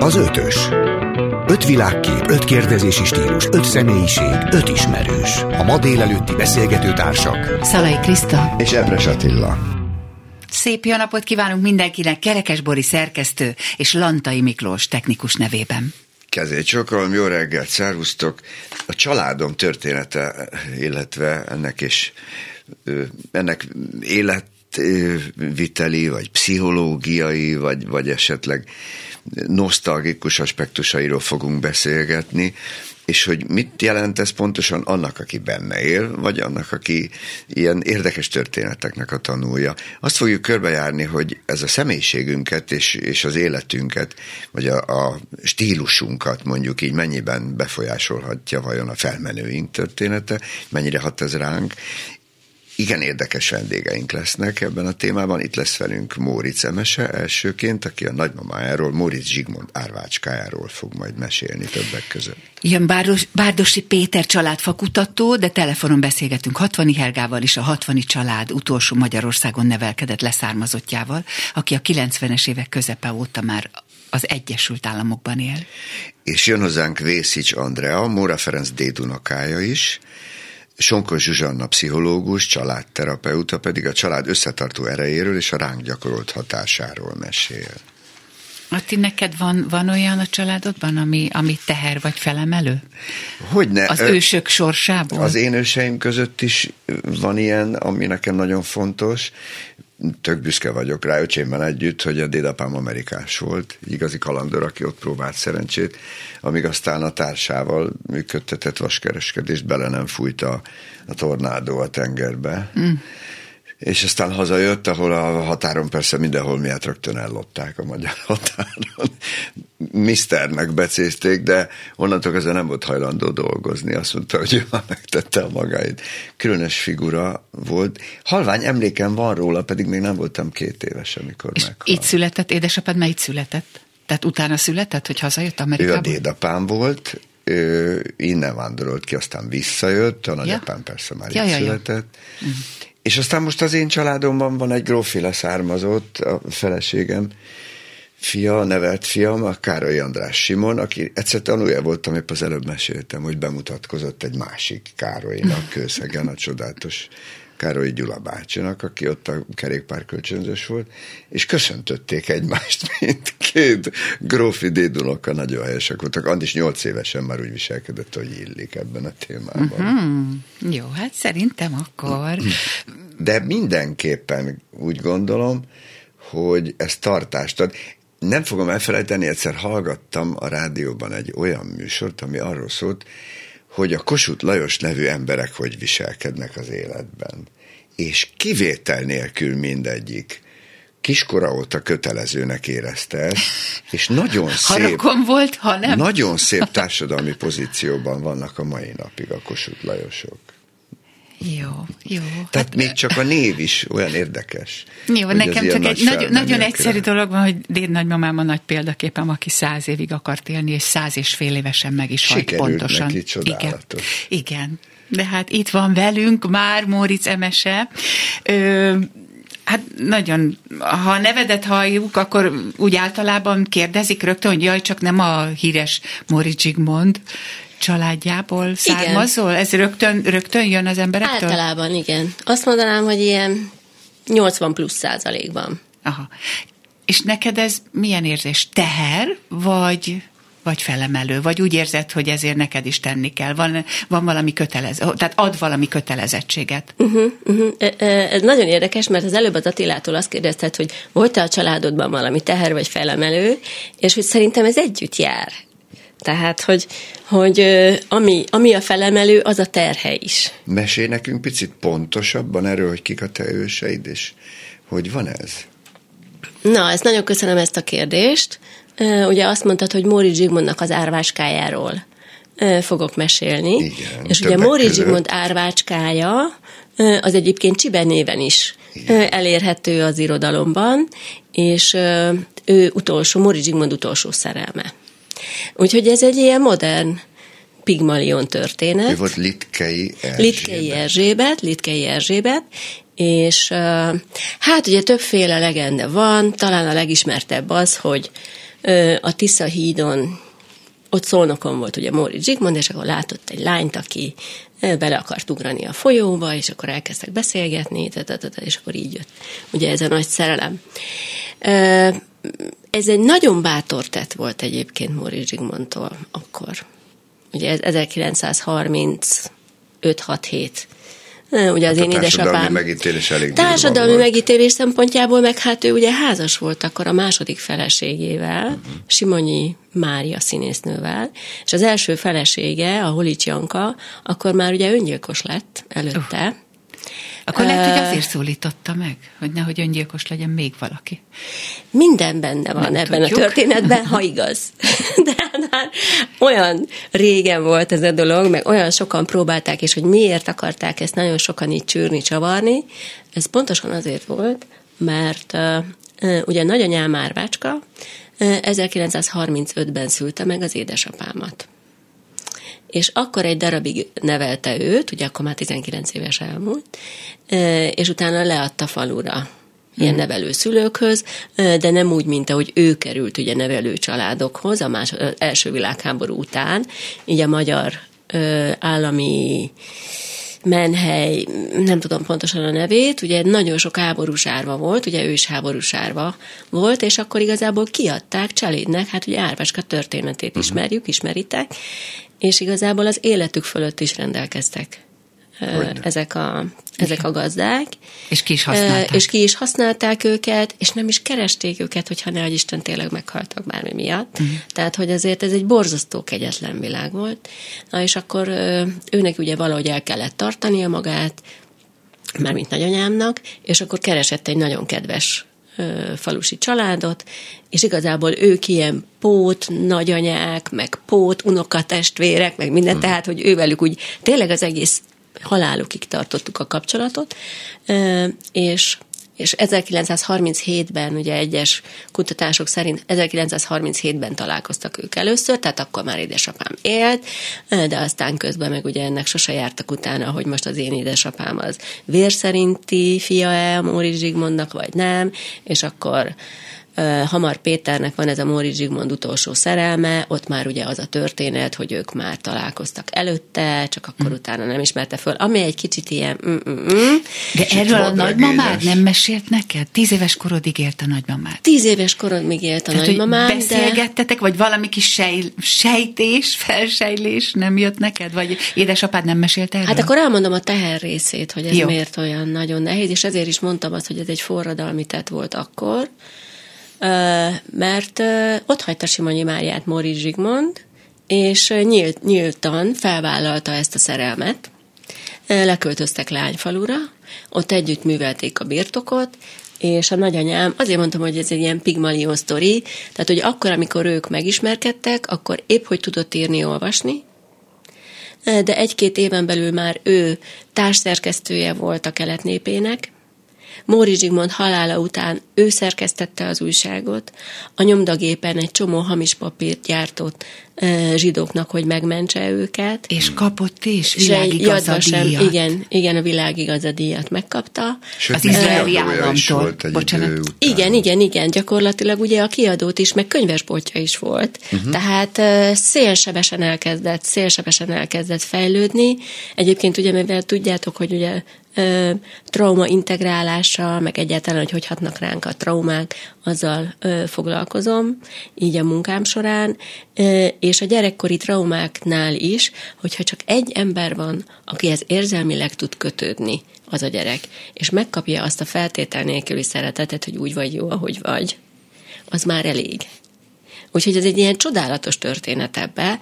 Az ötös. Öt világkép, öt kérdezési stílus, öt személyiség, öt ismerős. A ma délelőtti beszélgető társak. Szalai Kriszta. És Ebres Attila. Szép jó napot kívánunk mindenkinek, Kerekes Bori szerkesztő és Lantai Miklós technikus nevében. Kezét csokolom, jó reggelt, szervusztok. A családom története, illetve ennek és ennek életviteli, vagy pszichológiai, vagy, vagy esetleg nosztalgikus aspektusairól fogunk beszélgetni, és hogy mit jelent ez pontosan annak, aki benne él, vagy annak, aki ilyen érdekes történeteknek a tanulja. Azt fogjuk körbejárni, hogy ez a személyiségünket és, és az életünket, vagy a, a stílusunkat mondjuk így mennyiben befolyásolhatja vajon a felmenőink története, mennyire hat ez ránk, igen érdekes vendégeink lesznek ebben a témában. Itt lesz velünk Móricz Emese elsőként, aki a nagymamájáról, Móricz Zsigmond árvácskájáról fog majd mesélni többek között. Jön Bárdos, Bárdosi Péter családfakutató, de telefonon beszélgetünk Hatvani Helgával is, a Hatvani család utolsó Magyarországon nevelkedett leszármazottjával, aki a 90-es évek közepe óta már az Egyesült Államokban él. És jön hozzánk Vészics Andrea, Móra Ferenc dédunokája is, Sonkos Zsuzsanna pszichológus, családterapeuta pedig a család összetartó erejéről és a ránk gyakorolt hatásáról mesél. Atti, neked van, van olyan a családodban, ami, ami teher vagy felemelő? Hogyne. Az ősök sorsából? Az én őseim között is van ilyen, ami nekem nagyon fontos tök büszke vagyok rá öcsémmel együtt, hogy a dédapám amerikás volt, igazi kalandor, aki ott próbált szerencsét, amíg aztán a társával működtetett vaskereskedést bele nem fújt a, a tornádó a tengerbe. Mm és aztán hazajött, ahol a határon persze mindenhol miatt rögtön ellopták a magyar határon. Misternek becézték, de onnantól kezdve nem volt hajlandó dolgozni. Azt mondta, hogy ő már megtette a magáit. Különös figura volt. Halvány emlékem van róla, pedig még nem voltam két éves, amikor és meghalt. Itt született, édesapád melyik született? Tehát utána született, hogy hazajött Amerikába? Ő a dédapám volt, ő innen vándorolt ki, aztán visszajött, a nagyapám ja. persze már ja, itt ja, született. Ja. És aztán most az én családomban van egy grófi leszármazott, a feleségem fia, nevelt fiam, a Károly András Simon, aki egyszer tanulja voltam, épp az előbb meséltem, hogy bemutatkozott egy másik Károlynak Kőszegen, a csodálatos Károly Gyula bácsinak, aki ott a kerékpárkölcsönzős volt, és köszöntötték egymást, mint két grófi dédunokkal nagyon helyesek voltak. Andis nyolc évesen már úgy viselkedett, hogy illik ebben a témában. Uh-huh. Jó, hát szerintem akkor. De mindenképpen úgy gondolom, hogy ez tartást ad. Nem fogom elfelejteni, egyszer hallgattam a rádióban egy olyan műsort, ami arról szólt, hogy a Kossuth Lajos nevű emberek hogy viselkednek az életben. És kivétel nélkül mindegyik kiskora óta kötelezőnek érezte ezt, és nagyon szép, volt, ha nem. nagyon szép társadalmi pozícióban vannak a mai napig a Kossuth Lajosok. Jó, jó. Tehát hát, még csak a név is olyan érdekes. Jó, nekem csak egy nagy, nagyon egyszerű dolog van, hogy déd nagymamám a nagy példaképem, aki száz évig akart élni, és száz és fél évesen meg is halt pontosan. Neki, csodálatos. Igen, igen. De hát itt van velünk már Móricz Emese. Ö, Hát nagyon, ha a nevedet halljuk, akkor úgy általában kérdezik rögtön, hogy jaj, csak nem a híres Móricz Zsigmond családjából származol? Igen. Ez rögtön, rögtön jön az emberektől? Általában igen. Azt mondanám, hogy ilyen 80 plusz százalékban. Aha. És neked ez milyen érzés? Teher, vagy vagy felemelő, vagy úgy érzed, hogy ezért neked is tenni kell. Van, van valami kötelező, tehát ad valami kötelezettséget. Uh-huh, uh-huh. Ez nagyon érdekes, mert az előbb az Attilától azt kérdezted, hogy volt-e a családodban valami teher vagy felemelő, és hogy szerintem ez együtt jár. Tehát, hogy, hogy ami, ami a felemelő, az a terhe is. Mesélj nekünk picit pontosabban erről, hogy kik a te őseid, és hogy van ez? Na, ezt nagyon köszönöm ezt a kérdést. Ugye azt mondtad, hogy Móri Zsigmondnak az árvácskájáról fogok mesélni. Igen, és ugye Móri Zsigmond árvácskája az egyébként Csiben néven is Igen. elérhető az irodalomban, és ő utolsó, Móri Zsigmond utolsó szerelme. Úgyhogy ez egy ilyen modern Pigmalion történet. Ő volt Litkei Erzsébet. Litkei Erzsébet, Litkei Erzsébet, és hát ugye többféle legende van, talán a legismertebb az, hogy a Tisza hídon ott Szolnokon volt ugye Móri Zsigmond, és akkor látott egy lányt, aki bele akart ugrani a folyóba, és akkor elkezdtek beszélgetni, és akkor így jött ugye ez a nagy szerelem. Ez egy nagyon bátor tett volt egyébként Móri Zsigmondtól akkor. Ugye ez 1930 5-6-7 ugye az hát én édesapám. megítélés elég Társadalmi megítélés szempontjából, meg hát ő ugye házas volt akkor a második feleségével, uh-huh. Simonyi Mária színésznővel, és az első felesége, a Holics Janka, akkor már ugye öngyilkos lett előtte. Uh. Akkor lehet, hogy azért szólította meg, hogy nehogy öngyilkos legyen még valaki. Minden benne van Nem ebben tudjuk. a történetben, ha igaz. De hát már olyan régen volt ez a dolog, meg olyan sokan próbálták, és hogy miért akarták ezt nagyon sokan így csűrni, csavarni. Ez pontosan azért volt, mert uh, ugye nagyanyám Márvácska uh, 1935-ben szülte meg az édesapámat és akkor egy darabig nevelte őt, ugye akkor már 19 éves elmúlt, és utána leadta falura ilyen hmm. nevelő szülőkhöz, de nem úgy, mint ahogy ő került ugye nevelő családokhoz a más, első világháború után, így a magyar állami menhely, nem tudom pontosan a nevét, ugye nagyon sok háborús árva volt, ugye ő is háborús árva volt, és akkor igazából kiadták Cselédnek, hát ugye Árváska történetét uh-huh. ismerjük, ismeritek, és igazából az életük fölött is rendelkeztek Hogyne. ezek a, ezek a gazdák. És ki is használták. És ki is használták őket, és nem is keresték őket, hogyha ne Isten tényleg meghaltak bármi miatt. Uh-huh. Tehát, hogy azért ez egy borzasztó kegyetlen világ volt. Na és akkor őnek ugye valahogy el kellett tartania magát, mármint nagyanyámnak, és akkor keresett egy nagyon kedves falusi családot, és igazából ők ilyen pót, nagyanyák, meg pót, unokatestvérek, meg minden, hmm. tehát, hogy ővelük úgy tényleg az egész halálukig tartottuk a kapcsolatot, és és 1937-ben, ugye egyes kutatások szerint 1937-ben találkoztak ők először, tehát akkor már édesapám élt, de aztán közben meg ugye ennek sose jártak utána, hogy most az én édesapám az vérszerinti fia-e a Móri Zsigmondnak, vagy nem, és akkor Hamar Péternek van ez a Móri Zsigmond utolsó szerelme, ott már ugye az a történet, hogy ők már találkoztak előtte, csak akkor mm. utána nem ismerte föl, ami egy kicsit ilyen mm-mm. De erről a nagymamád nem mesélt neked? Tíz éves korodig élt a nagymamád. Tíz éves korodig élt a Tehát, nagymamád. beszélgettetek, de... vagy valami kis sej, sejtés, felsejlés nem jött neked? Vagy édesapád nem mesélt erről? Hát akkor elmondom a teher részét, hogy ez Jó. miért olyan nagyon nehéz, és ezért is mondtam azt, hogy ez egy forradalmi tett volt akkor, mert ott hagyta Simonyi Máriát Móri Zsigmond, és nyílt, nyíltan felvállalta ezt a szerelmet. Leköltöztek Lányfalura, ott együtt művelték a birtokot, és a nagyanyám, azért mondtam, hogy ez egy ilyen pigmalion sztori, tehát, hogy akkor, amikor ők megismerkedtek, akkor épp, hogy tudott írni, olvasni, de egy-két éven belül már ő társszerkesztője volt a keletnépének, Móri Zsigmond halála után ő szerkesztette az újságot, a nyomdagépen egy csomó hamis papírt gyártott zsidóknak, hogy megmentse őket. És kapott is világigazadíjat. Igen, igen, a világigazadíjat megkapta. Sőt, az izraeli államtól. Bocsánat. Igen, igen, igen, gyakorlatilag ugye a kiadót is, meg könyvesboltja is volt. Uh-huh. Tehát szélsebesen elkezdett, szélsebesen elkezdett fejlődni. Egyébként ugye, mivel tudjátok, hogy ugye trauma integrálása, meg egyáltalán, hogy hogy hatnak ránk a traumák, azzal ö, foglalkozom, így a munkám során, ö, és a gyerekkori traumáknál is, hogyha csak egy ember van, akihez érzelmileg tud kötődni, az a gyerek, és megkapja azt a feltétel nélküli szeretetet, hogy úgy vagy jó, ahogy vagy, az már elég. Úgyhogy ez egy ilyen csodálatos történet ebbe.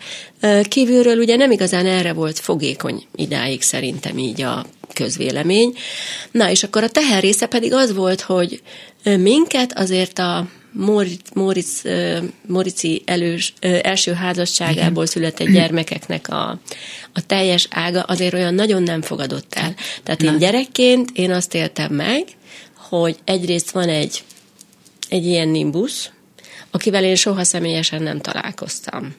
Kívülről ugye nem igazán erre volt fogékony idáig szerintem így a közvélemény. Na, és akkor a teher része pedig az volt, hogy minket azért a Moritz, Moritz, Morici elős, első házasságából született gyermekeknek a, a teljes ága azért olyan nagyon nem fogadott el. Tehát én gyerekként én azt éltem meg, hogy egyrészt van egy, egy ilyen nimbus, akivel én soha személyesen nem találkoztam.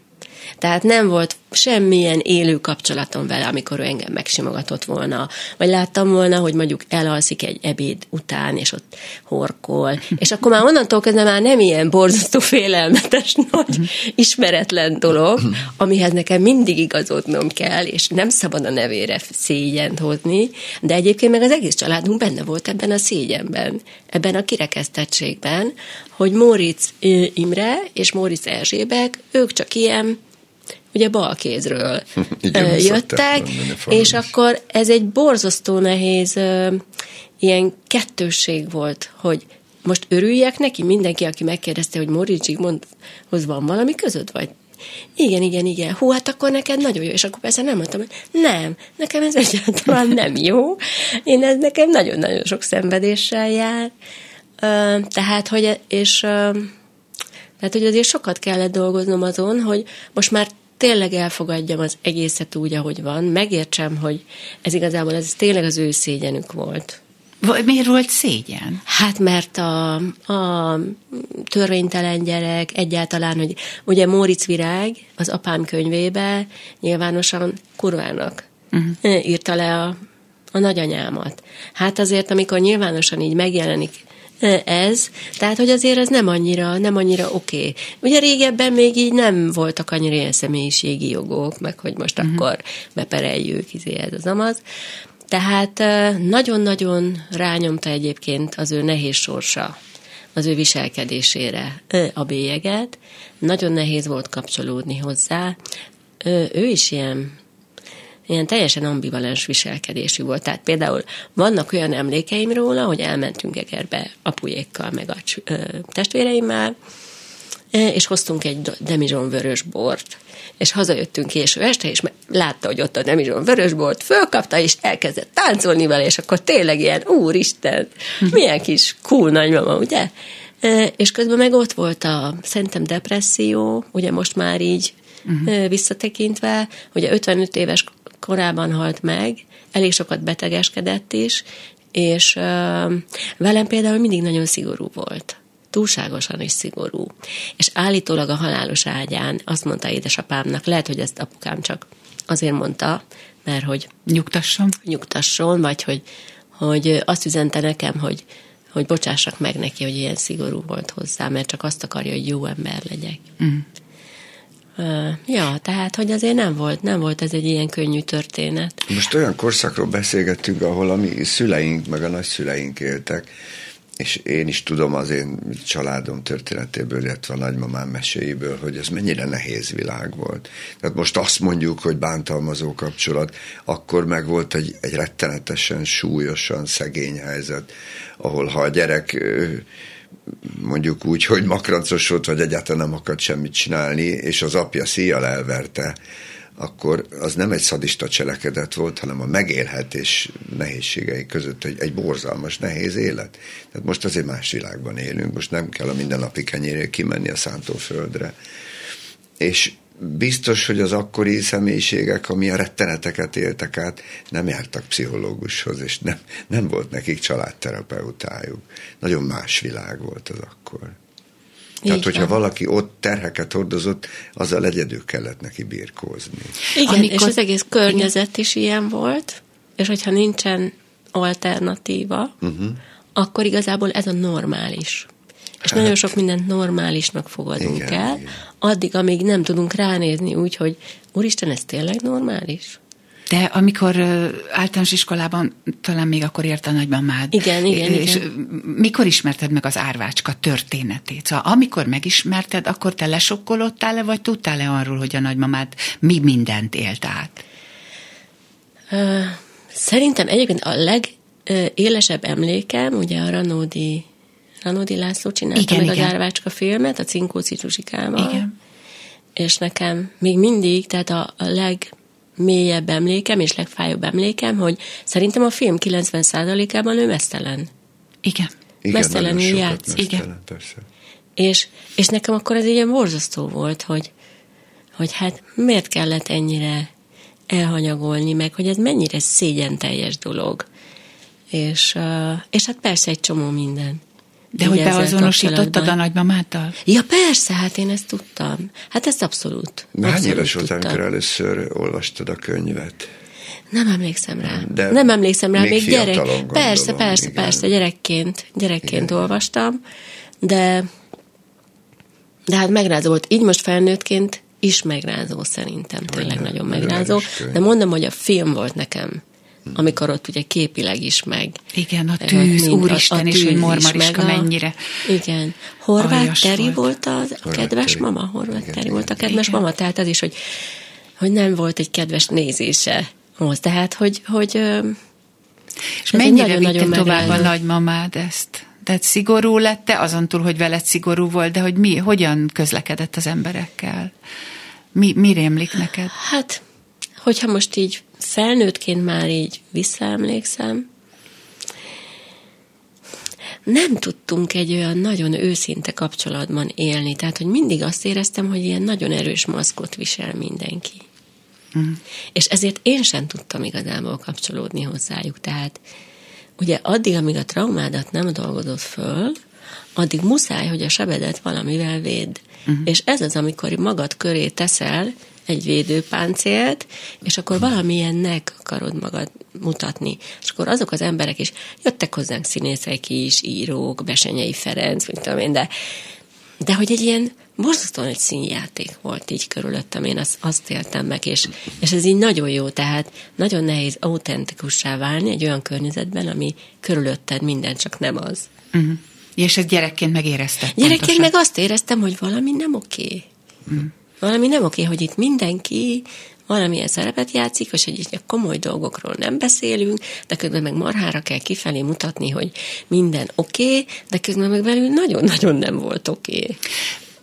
Tehát nem volt semmilyen élő kapcsolatom vele, amikor ő engem megsimogatott volna, vagy láttam volna, hogy mondjuk elalszik egy ebéd után, és ott horkol, és akkor már onnantól kezdve már nem ilyen borzasztó félelmetes, nagy, ismeretlen dolog, amihez nekem mindig igazodnom kell, és nem szabad a nevére szégyent hozni, de egyébként meg az egész családunk benne volt ebben a szégyenben, ebben a kirekesztettségben, hogy Móricz Imre és Móricz Erzsébek, ők csak ilyen ugye bal kézről Igen, jöttek, és akkor ez egy borzasztó nehéz ilyen kettősség volt, hogy most örüljek neki, mindenki, aki megkérdezte, hogy Moritz Zsigmondhoz van valami között, vagy igen, igen, igen. Hú, hát akkor neked nagyon jó. És akkor persze nem mondtam, hogy nem, nekem ez egyáltalán nem jó. Én ez nekem nagyon-nagyon sok szenvedéssel jár. Tehát, hogy, és tehát, hogy azért sokat kellett dolgoznom azon, hogy most már tényleg elfogadjam az egészet úgy, ahogy van, megértsem, hogy ez igazából ez tényleg az ő szégyenük volt. Miért volt szégyen? Hát mert a, a törvénytelen gyerek egyáltalán, hogy ugye Móricz Virág az apám könyvébe nyilvánosan kurvának uh-huh. írta le a, a nagyanyámat. Hát azért, amikor nyilvánosan így megjelenik ez, tehát hogy azért ez nem annyira, nem annyira oké. Okay. Ugye régebben még így nem voltak annyira ilyen személyiségi jogok, meg hogy most uh-huh. akkor bepereljük, izé ez az amaz. Tehát nagyon-nagyon rányomta egyébként az ő nehéz sorsa az ő viselkedésére a bélyeget. Nagyon nehéz volt kapcsolódni hozzá. Ő is ilyen ilyen teljesen ambivalens viselkedésű volt. Tehát például vannak olyan emlékeim róla, hogy elmentünk Egerbe apujékkal, meg a testvéreimmel, és hoztunk egy demizson vörös bort, és hazajöttünk késő este, és látta, hogy ott a demizson vörös bort, fölkapta, és elkezdett táncolni vele, és akkor tényleg ilyen, úristen, milyen kis cool nagymama, ugye? És közben meg ott volt a, szerintem depresszió, ugye most már így uh-huh. visszatekintve, ugye 55 éves korában halt meg, elég sokat betegeskedett is, és velem például mindig nagyon szigorú volt. Túlságosan is szigorú. És állítólag a halálos ágyán azt mondta édesapámnak, lehet, hogy ezt apukám csak azért mondta, mert hogy nyugtasson, nyugtasson vagy hogy, hogy azt üzente nekem, hogy, hogy bocsássak meg neki, hogy ilyen szigorú volt hozzá, mert csak azt akarja, hogy jó ember legyek. Mm. Ja, tehát, hogy azért nem volt, nem volt ez egy ilyen könnyű történet. Most olyan korszakról beszélgettünk, ahol a mi szüleink, meg a nagyszüleink éltek, és én is tudom az én családom történetéből, illetve a nagymamám meséiből, hogy ez mennyire nehéz világ volt. Tehát most azt mondjuk, hogy bántalmazó kapcsolat, akkor meg volt egy, egy rettenetesen, súlyosan szegény helyzet, ahol ha a gyerek mondjuk úgy, hogy makrancos volt, vagy egyáltalán nem akart semmit csinálni, és az apja szíjjal elverte, akkor az nem egy szadista cselekedet volt, hanem a megélhetés nehézségei között egy, egy borzalmas, nehéz élet. Tehát most azért más világban élünk, most nem kell a mindennapi kenyérért kimenni a szántóföldre. És biztos, hogy az akkori személyiségek, ami a retteneteket éltek át, nem jártak pszichológushoz, és nem, nem volt nekik családterapeutájuk. Nagyon más világ volt az akkor. Így Tehát, hogyha van. valaki ott terheket hordozott, azzal egyedül kellett neki birkózni. Igen, Amikor... és az egész környezet igen. is ilyen volt, és hogyha nincsen alternatíva, uh-huh. akkor igazából ez a normális. És nagyon sok mindent normálisnak fogadunk igen, el, igen. addig, amíg nem tudunk ránézni úgy, hogy úristen, ez tényleg normális? De amikor általános iskolában, talán még akkor ért a nagymamád. Igen, igen, és igen. mikor ismerted meg az árvácska történetét? Szóval amikor megismerted, akkor te lesokkolódtál-e, vagy tudtál-e arról, hogy a nagymamád mi mindent élt át? Szerintem egyébként a legélesebb emlékem, ugye a Ranódi Ranódi László csinálta igen, meg igen. az Árvácska filmet, a Cinkó Citrusikával. Igen. És nekem még mindig, tehát a, a legmélyebb emlékem és legfájóbb emlékem, hogy szerintem a film 90%-ában ő mesztelen. Igen. Igen, mesztelenül játsz. Igen. Persze. És, és nekem akkor ez ilyen borzasztó volt, hogy, hogy hát miért kellett ennyire elhanyagolni, meg hogy ez mennyire szégyen teljes dolog. És, és hát persze egy csomó minden De hogy beazonosítottad a nagymamától? Ja, persze, hát én ezt tudtam. Hát ezt abszolút. Hány éves voltál, amikor először olvastad a könyvet? Nem emlékszem rá. De nem emlékszem rá, még, még gyerek. Gondolom, persze, persze, igen. persze, gyerekként, gyerekként igen. olvastam, de de hát megrázó volt. Így most felnőttként is megrázó szerintem, tényleg nagyon megrázó. De mondom, hogy a film volt nekem amikor ott ugye képileg is meg. Igen, a tűz, mind, úristen, a, a és hogy Mormariska mennyire. Igen. Horváth Teri volt, az, a kedves Teri. mama, Horváth Teri volt a kedves igen. mama, tehát az is, hogy, hogy nem volt egy kedves nézése hoz. Tehát, hogy, hogy és mennyire nagyon, nagyon tovább a nagymamád ezt? Tehát szigorú lette, azon túl, hogy veled szigorú volt, de hogy mi, hogyan közlekedett az emberekkel? Mi, mi rémlik neked? Hát, hogyha most így felnőttként már így visszaemlékszem, nem tudtunk egy olyan nagyon őszinte kapcsolatban élni. Tehát, hogy mindig azt éreztem, hogy ilyen nagyon erős maszkot visel mindenki. Mm. És ezért én sem tudtam igazából kapcsolódni hozzájuk. Tehát ugye addig, amíg a traumádat nem dolgozod föl, addig muszáj, hogy a sebedet valamivel véd. Uh-huh. És ez az, amikor magad köré teszel egy védőpáncélt, és akkor valamilyennek akarod magad mutatni. És akkor azok az emberek is, jöttek hozzánk színészek is, írók, Besenyei Ferenc, mint tudom én, de, de hogy egy ilyen borzasztóan egy színjáték volt így körülöttem, én azt, azt éltem meg, és, és ez így nagyon jó, tehát nagyon nehéz autentikussá válni egy olyan környezetben, ami körülötted minden, csak nem az. Uh-huh. És ezt gyerekként megéreztem. Gyerekként pontosan. meg azt éreztem, hogy valami nem oké. Uh-huh. Valami nem oké, hogy itt mindenki valamilyen szerepet játszik, és itt komoly dolgokról nem beszélünk, de közben meg marhára kell kifelé mutatni, hogy minden oké, okay, de közben meg belül nagyon-nagyon nem volt oké. Okay.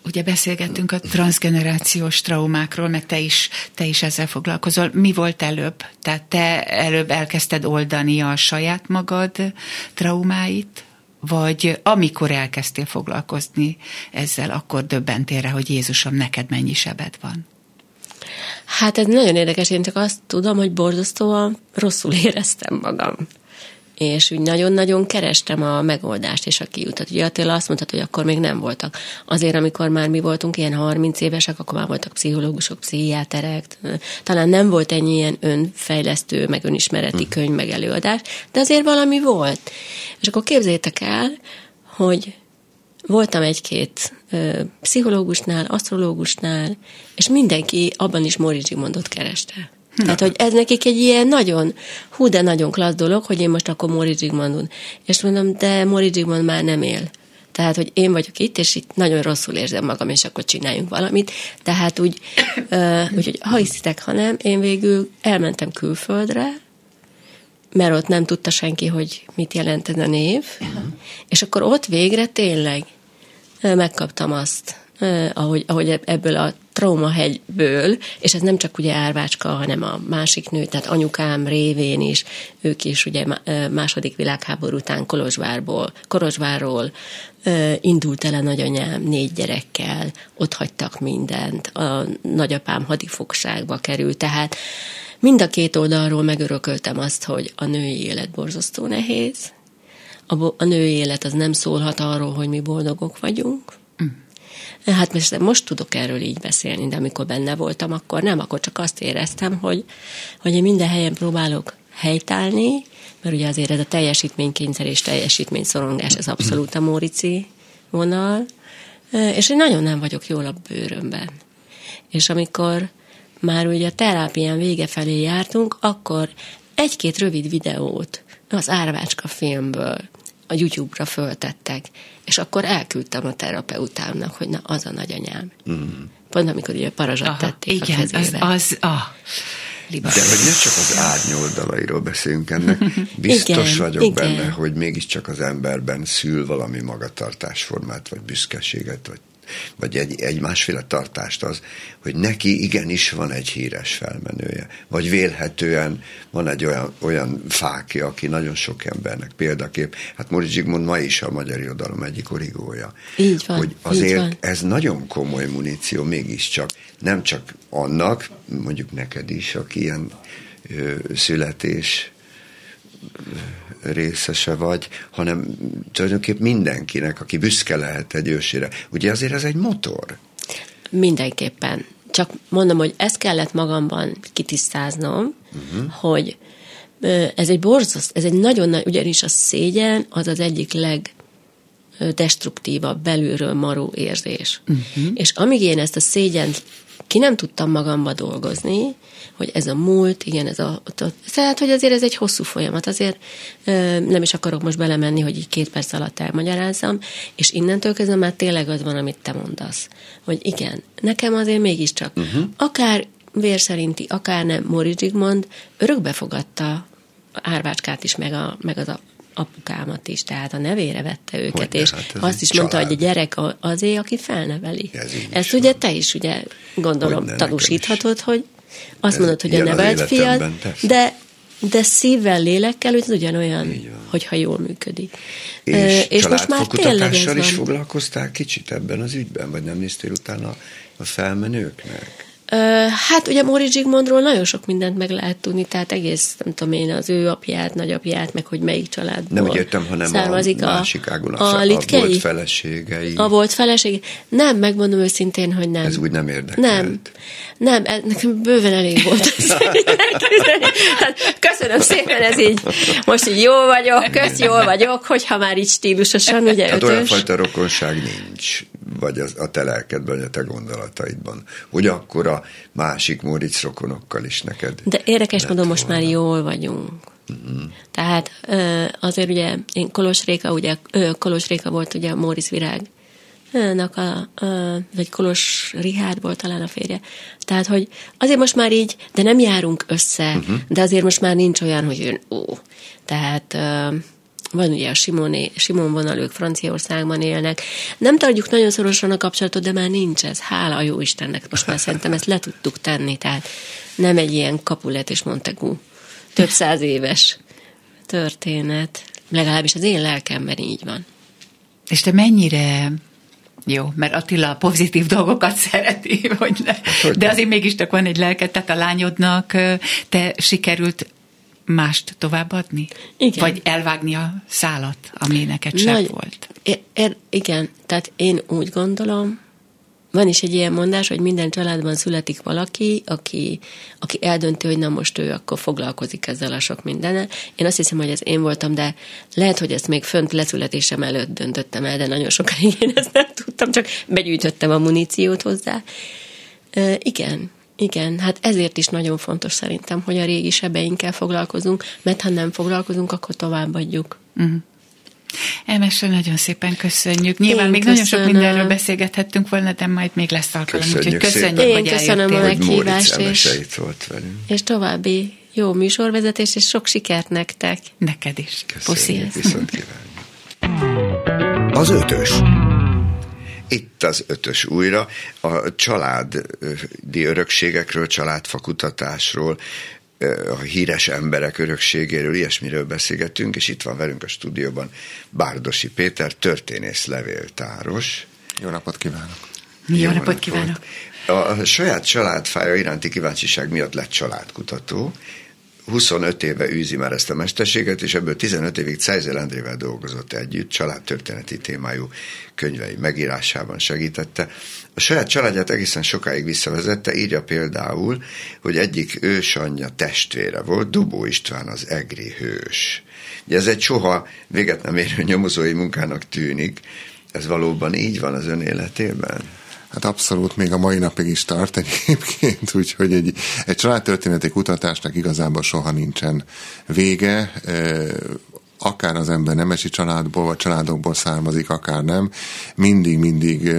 Ugye beszélgettünk a transgenerációs traumákról, meg te is, te is ezzel foglalkozol. Mi volt előbb? Tehát te előbb elkezdted oldani a saját magad traumáit? Vagy amikor elkezdtél foglalkozni ezzel, akkor döbbentél rá, hogy Jézusom, neked mennyi sebed van? Hát ez nagyon érdekes, én csak azt tudom, hogy borzasztóan rosszul éreztem magam és úgy nagyon-nagyon kerestem a megoldást és a kiutat. Ugye Attila azt mondta, hogy akkor még nem voltak. Azért, amikor már mi voltunk ilyen 30 évesek, akkor már voltak pszichológusok, pszichiáterek, talán nem volt ennyi ilyen önfejlesztő, meg önismereti hm. könyv, meg előadás, de azért valami volt. És akkor képzétek el, hogy voltam egy-két ö, pszichológusnál, asztrológusnál, és mindenki abban is Mori Zsigmondot kereste. Tehát, hogy ez nekik egy ilyen nagyon, hú, de nagyon klassz dolog, hogy én most akkor Mori Zsigmondon. És mondom, de Mori Zsigmond már nem él. Tehát, hogy én vagyok itt, és itt nagyon rosszul érzem magam, és akkor csináljunk valamit. Tehát úgy, uh, úgyhogy ha hiszitek, ha nem, én végül elmentem külföldre, mert ott nem tudta senki, hogy mit jelent ez a név, uh-huh. és akkor ott végre tényleg megkaptam azt, ahogy, ahogy ebből a traumahegyből, és ez nem csak ugye Árvácska, hanem a másik nő, tehát anyukám révén is, ők is ugye második világháború után Kolozsvárból, Kolozsvárról indult el a nagyanyám négy gyerekkel, ott hagytak mindent, a nagyapám hadifogságba került, tehát mind a két oldalról megörököltem azt, hogy a női élet borzasztó nehéz, a, a női élet az nem szólhat arról, hogy mi boldogok vagyunk, Hát most, most tudok erről így beszélni, de amikor benne voltam, akkor nem, akkor csak azt éreztem, hogy, hogy én minden helyen próbálok helytállni, mert ugye azért ez a teljesítménykényszer és teljesítményszorongás, ez abszolút a Mórici vonal, és én nagyon nem vagyok jól a bőrömben. És amikor már ugye a terápián vége felé jártunk, akkor egy-két rövid videót az Árvácska filmből a YouTube-ra föltettek, és akkor elküldtem a terapeutámnak, hogy na, az a nagyanyám. Mm. Pont amikor ugye parazsat Aha, tették igen, a kezébe. az, az, ah. De hogy ne csak az árnyoldalairól beszélünk ennek, biztos igen, vagyok igen. benne, hogy mégiscsak az emberben szül valami magatartásformát, vagy büszkeséget, vagy vagy egy, egy másféle tartást az, hogy neki igenis van egy híres felmenője, vagy vélhetően van egy olyan, olyan fákja, aki nagyon sok embernek példakép. Hát Mori Zsigmond ma is a magyar irodalom egyik origója. Így van, Hogy azért így van. ez nagyon komoly muníció mégiscsak, nem csak annak, mondjuk neked is, aki ilyen ö, születés részese vagy, hanem tulajdonképpen mindenkinek, aki büszke lehet egy ősére. Ugye azért ez egy motor. Mindenképpen. Csak mondom, hogy ezt kellett magamban kitisztáznom, uh-huh. hogy ez egy borzaszt, ez egy nagyon nagy, ugyanis a szégyen az az egyik leg destruktívabb, belülről maró érzés. Uh-huh. És amíg én ezt a szégyent ki nem tudtam magamba dolgozni, hogy ez a múlt, igen, ez a, tehát, hogy azért ez egy hosszú folyamat, azért nem is akarok most belemenni, hogy így két perc alatt elmagyarázzam, és innentől kezdve már tényleg az van, amit te mondasz, hogy igen, nekem azért mégiscsak, uh-huh. akár vér szerinti, akár nem, Mori Zsigmond örökbe fogadta Árvácskát is, meg, a, meg az a apukámat is, tehát a nevére vette őket, hogy és hát azt is mondta, hogy a gyerek azé, aki felneveli. Ez Ezt ugye te is ugye gondolom hogy tanúsíthatod, hogy azt mondod, hogy a nevelt fiad, de de szívvel, lélekkel, hogy ez ugyanolyan, hogyha jól működik. És, és most már tényleg ez van. is foglalkoztál kicsit ebben az ügyben, vagy nem néztél utána a felmenőknek? Hát ugye Móri Zsigmondról nagyon sok mindent meg lehet tudni, tehát egész, nem tudom én, az ő apját, nagyapját, meg hogy melyik családból Nem úgy értem, hanem származik a, másik ágon, a, a, a volt feleségei. A volt feleségei. Nem, megmondom őszintén, hogy nem. Ez úgy nem érdekelt. Nem. Nem, ez nekem bőven elég volt. köszönöm szépen, ez így, most így jó vagyok, kösz, jól vagyok, hogyha már így stílusosan, ugye hát ötös. olyan fajta rokonság nincs, vagy a, a te lelkedben, vagy a te gondolataidban, hogy akkor a másik Móricz rokonokkal is neked. De érdekes módon most már jól vagyunk. Uh-huh. Tehát azért ugye én Kolos Réka, ugye Kolos Réka volt ugye a Móricz Virág a, a, vagy Kolos Rihárd volt talán a férje. Tehát, hogy azért most már így, de nem járunk össze, uh-huh. de azért most már nincs olyan, hogy ön, ó. Tehát van ugye a Simoné, Simon vonalők Franciaországban élnek. Nem tartjuk nagyon szorosan a kapcsolatot, de már nincs ez. Hála a jó Istennek. Most már szerintem ezt le tudtuk tenni. Tehát nem egy ilyen kapulet és Montegú több száz éves történet. Legalábbis az én lelkemben így van. És te mennyire jó, mert Attila a pozitív dolgokat szereti, hogy ne. de azért mégis csak van egy lelket, tehát a lányodnak te sikerült mást továbbadni? Igen. Vagy elvágni a szálat, ami neked sem volt? Er, er, igen, tehát én úgy gondolom, van is egy ilyen mondás, hogy minden családban születik valaki, aki, aki eldönti, hogy na most ő akkor foglalkozik ezzel a sok mindennel. Én azt hiszem, hogy ez én voltam, de lehet, hogy ezt még fönt leszületésem előtt döntöttem el, de nagyon sokáig én ezt nem tudtam, csak begyűjtöttem a muníciót hozzá. E, igen, igen, hát ezért is nagyon fontos szerintem, hogy a régi sebeinkkel foglalkozunk, mert ha nem foglalkozunk, akkor továbbadjuk. Uh-huh. Emesre nagyon szépen köszönjük. Nyilván Én még köszönöm. nagyon sok mindenről beszélgethettünk volna, de majd még lesz alkalom, köszönjük köszönjük, Én hogy köszönöm a meghívást, és, és további jó műsorvezetés, és sok sikert nektek. Neked is. Köszönjük, viszont Az ötös. Itt az ötös újra, a családi örökségekről, családfakutatásról, a híres emberek örökségéről, ilyesmiről beszélgetünk, és itt van velünk a stúdióban Bárdosi Péter, történész levéltáros. Jó napot kívánok! Jó, Jó napot kívánok! A saját családfája iránti kíváncsiság miatt lett családkutató, 25 éve űzi már ezt a mesterséget, és ebből 15 évig Cejzel Endrével dolgozott együtt, családtörténeti témájú könyvei megírásában segítette. A saját családját egészen sokáig visszavezette, írja például, hogy egyik ősanyja testvére volt, Dubó István az egri hős. Ugye ez egy soha véget nem érő nyomozói munkának tűnik, ez valóban így van az ön életében? Hát abszolút még a mai napig is tart egyébként, úgyhogy egy, egy családtörténeti kutatásnak igazából soha nincsen vége, akár az ember nemesi családból, vagy családokból származik, akár nem, mindig-mindig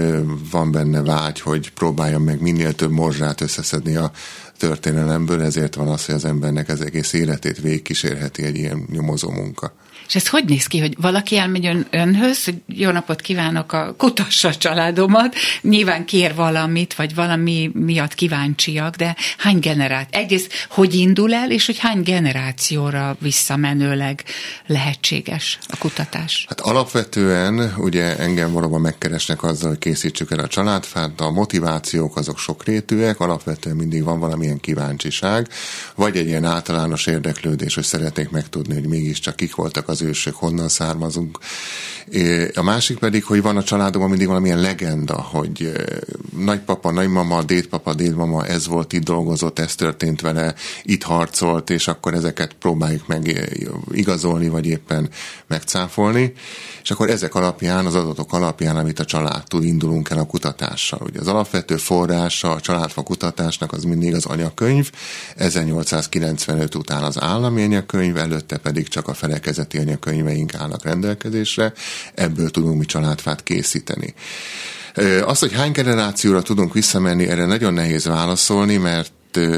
van benne vágy, hogy próbáljon meg minél több morzsát összeszedni a történelemből, ezért van az, hogy az embernek az egész életét végigkísérheti egy ilyen nyomozó munka. És ez hogy néz ki, hogy valaki elmegy ön, önhöz, hogy jó napot kívánok, a kutassa a családomat, nyilván kér valamit, vagy valami miatt kíváncsiak, de hány generáció? Egyrészt, hogy indul el, és hogy hány generációra visszamenőleg lehetséges a kutatás? Hát alapvetően ugye engem valóban megkeresnek azzal, hogy készítsük el a családfát, a motivációk azok sokrétűek, alapvetően mindig van valami valamilyen kíváncsiság, vagy egy ilyen általános érdeklődés, hogy szeretnék megtudni, hogy mégiscsak kik voltak az ősök, honnan származunk. A másik pedig, hogy van a családokban mindig valamilyen legenda, hogy nagypapa, nagymama, dédpapa, dédmama, ez volt, itt dolgozott, ez történt vele, itt harcolt, és akkor ezeket próbáljuk meg igazolni, vagy éppen megcáfolni. És akkor ezek alapján, az adatok alapján, amit a család tud, indulunk el a kutatással. Ugye az alapvető forrása a családfa kutatásnak az mindig az anyakönyv, 1895 után az állami anyakönyv, előtte pedig csak a felekezeti anyakönyveink állnak rendelkezésre, ebből tudunk mi családfát készíteni. Azt, hogy hány generációra tudunk visszamenni, erre nagyon nehéz válaszolni, mert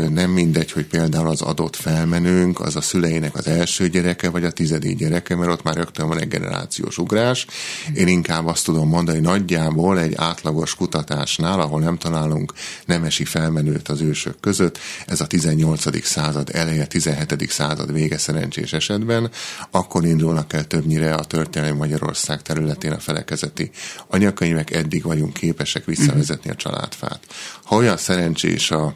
nem mindegy, hogy például az adott felmenőnk, az a szüleinek az első gyereke, vagy a tizedik gyereke, mert ott már rögtön van egy generációs ugrás. Én inkább azt tudom mondani, nagyjából egy átlagos kutatásnál, ahol nem találunk nemesi felmenőt az ősök között, ez a 18. század eleje, 17. század vége szerencsés esetben, akkor indulnak el többnyire a történelmi Magyarország területén a felekezeti anyakönyvek, eddig vagyunk képesek visszavezetni a családfát. Ha olyan szerencsés a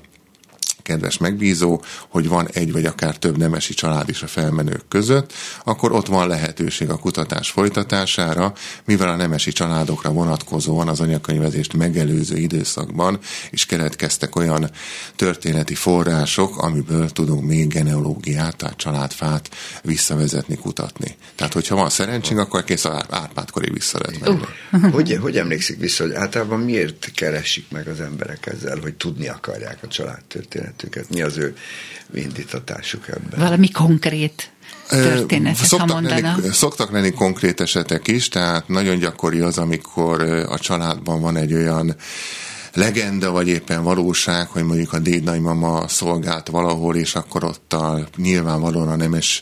kedves megbízó, hogy van egy vagy akár több nemesi család is a felmenők között, akkor ott van lehetőség a kutatás folytatására, mivel a nemesi családokra vonatkozóan az anyakönyvezést megelőző időszakban is keletkeztek olyan történeti források, amiből tudunk még genealógiát, tehát családfát visszavezetni, kutatni. Tehát, hogyha van szerencsénk, akkor kész a Árpádkoré vissza lehet menni. Uh. Hogy, hogy emlékszik vissza, hogy általában miért keresik meg az emberek ezzel, hogy tudni akarják a családtörténetet? Történetüket? Mi az ő indítatásuk ebben? Valami konkrét történetet, szoktak ha mondana. Lenni, szoktak lenni konkrét esetek is, tehát nagyon gyakori az, amikor a családban van egy olyan legenda, vagy éppen valóság, hogy mondjuk a déd nagymama szolgált valahol, és akkor ott a nyilvánvalóan a nemes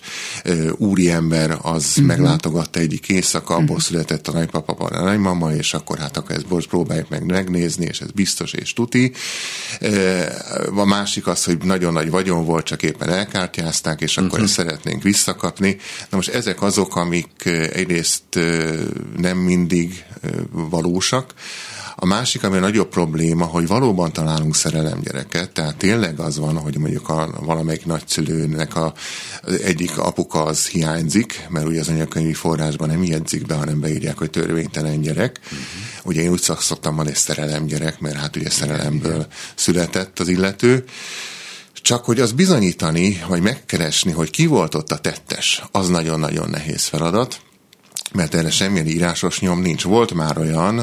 úriember az uh-huh. meglátogatta egyik éjszaka, abból uh-huh. született a nagypapa, a nagymama, és akkor hát akkor ezt most próbáljuk meg megnézni, és ez biztos és tuti. A másik az, hogy nagyon nagy vagyon volt, csak éppen elkártyázták, és akkor uh-huh. ezt szeretnénk visszakapni. Na most ezek azok, amik egyrészt nem mindig valósak, a másik, ami a nagyobb probléma, hogy valóban találunk szerelemgyereket, tehát tényleg az van, hogy mondjuk a, valamelyik nagyszülőnek a, egyik apuka az hiányzik, mert ugye az anyakönyvi forrásban nem jegyzik be, hanem beírják, hogy törvénytelen gyerek. Uh-huh. Ugye én úgy szoktam mondani, hogy szerelemgyerek, mert hát ugye szerelemből született az illető. Csak hogy az bizonyítani, vagy megkeresni, hogy ki volt ott a tettes, az nagyon-nagyon nehéz feladat mert erre semmilyen írásos nyom nincs. Volt már olyan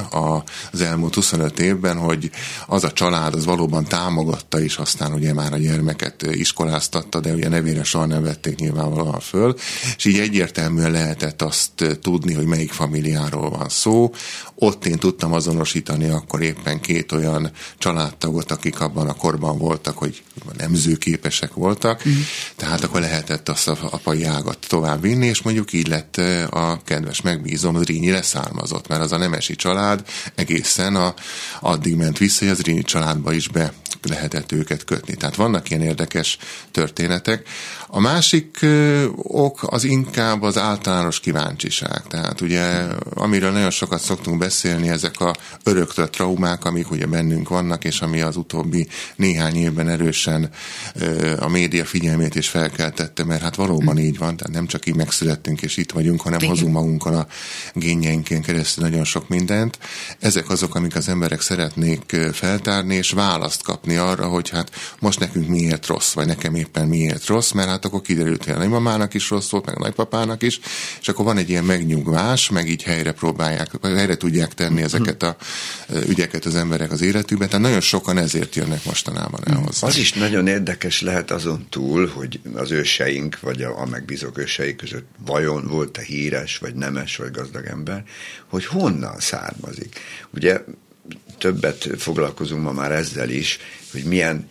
az elmúlt 25 évben, hogy az a család az valóban támogatta is, aztán ugye már a gyermeket iskoláztatta, de ugye nevére soha nem vették nyilvánvalóan föl, és így egyértelműen lehetett azt tudni, hogy melyik familiáról van szó. Ott én tudtam azonosítani akkor éppen két olyan családtagot, akik abban a korban voltak, hogy nemzőképesek voltak, mm. tehát akkor lehetett azt a apai ágat tovább vinni, és mondjuk így lett a kedves és megbízom, Rínyi leszármazott, mert az a nemesi család egészen a, addig ment vissza, hogy az Rínyi családba is be lehetett őket kötni. Tehát vannak ilyen érdekes történetek. A másik ok az inkább az általános kíváncsiság. Tehát ugye, amiről nagyon sokat szoktunk beszélni, ezek a öröktött traumák, amik ugye bennünk vannak, és ami az utóbbi néhány évben erősen a média figyelmét is felkeltette, mert hát valóban így van, tehát nem csak így megszülettünk és itt vagyunk, hanem Igen. hozunk magunkkal a génjeinken keresztül nagyon sok mindent. Ezek azok, amik az emberek szeretnék feltárni, és választ kapni arra, hogy hát most nekünk miért rossz, vagy nekem éppen miért rossz, mert hát akkor kiderült, hogy a nagymamának is rossz volt, meg a nagypapának is, és akkor van egy ilyen megnyugvás, meg így helyre próbálják, helyre tudják tenni ezeket a ügyeket az emberek az életükben, tehát nagyon sokan ezért jönnek mostanában el hozzá. Az is nagyon érdekes lehet azon túl, hogy az őseink, vagy a, a megbízók őseik között vajon volt-e híres, vagy nemes, vagy gazdag ember, hogy honnan származik. Ugye többet foglalkozunk ma már ezzel is, hogy milyen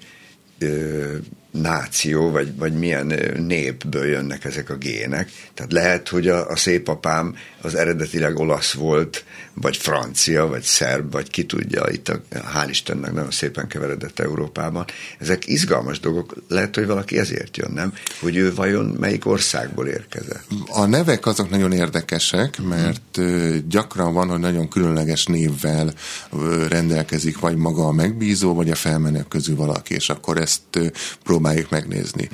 ö, náció, vagy, vagy milyen népből jönnek ezek a gének. Tehát lehet, hogy a, a szép apám az eredetileg olasz volt, vagy francia, vagy szerb, vagy ki tudja, itt a, hál' Istennek nagyon szépen keveredett Európában. Ezek izgalmas dolgok, lehet, hogy valaki ezért jön, nem? Hogy ő vajon melyik országból érkezett? A nevek azok nagyon érdekesek, mert gyakran van, hogy nagyon különleges névvel rendelkezik, vagy maga a megbízó, vagy a felmenők közül valaki, és akkor ezt próbáljuk megnézni.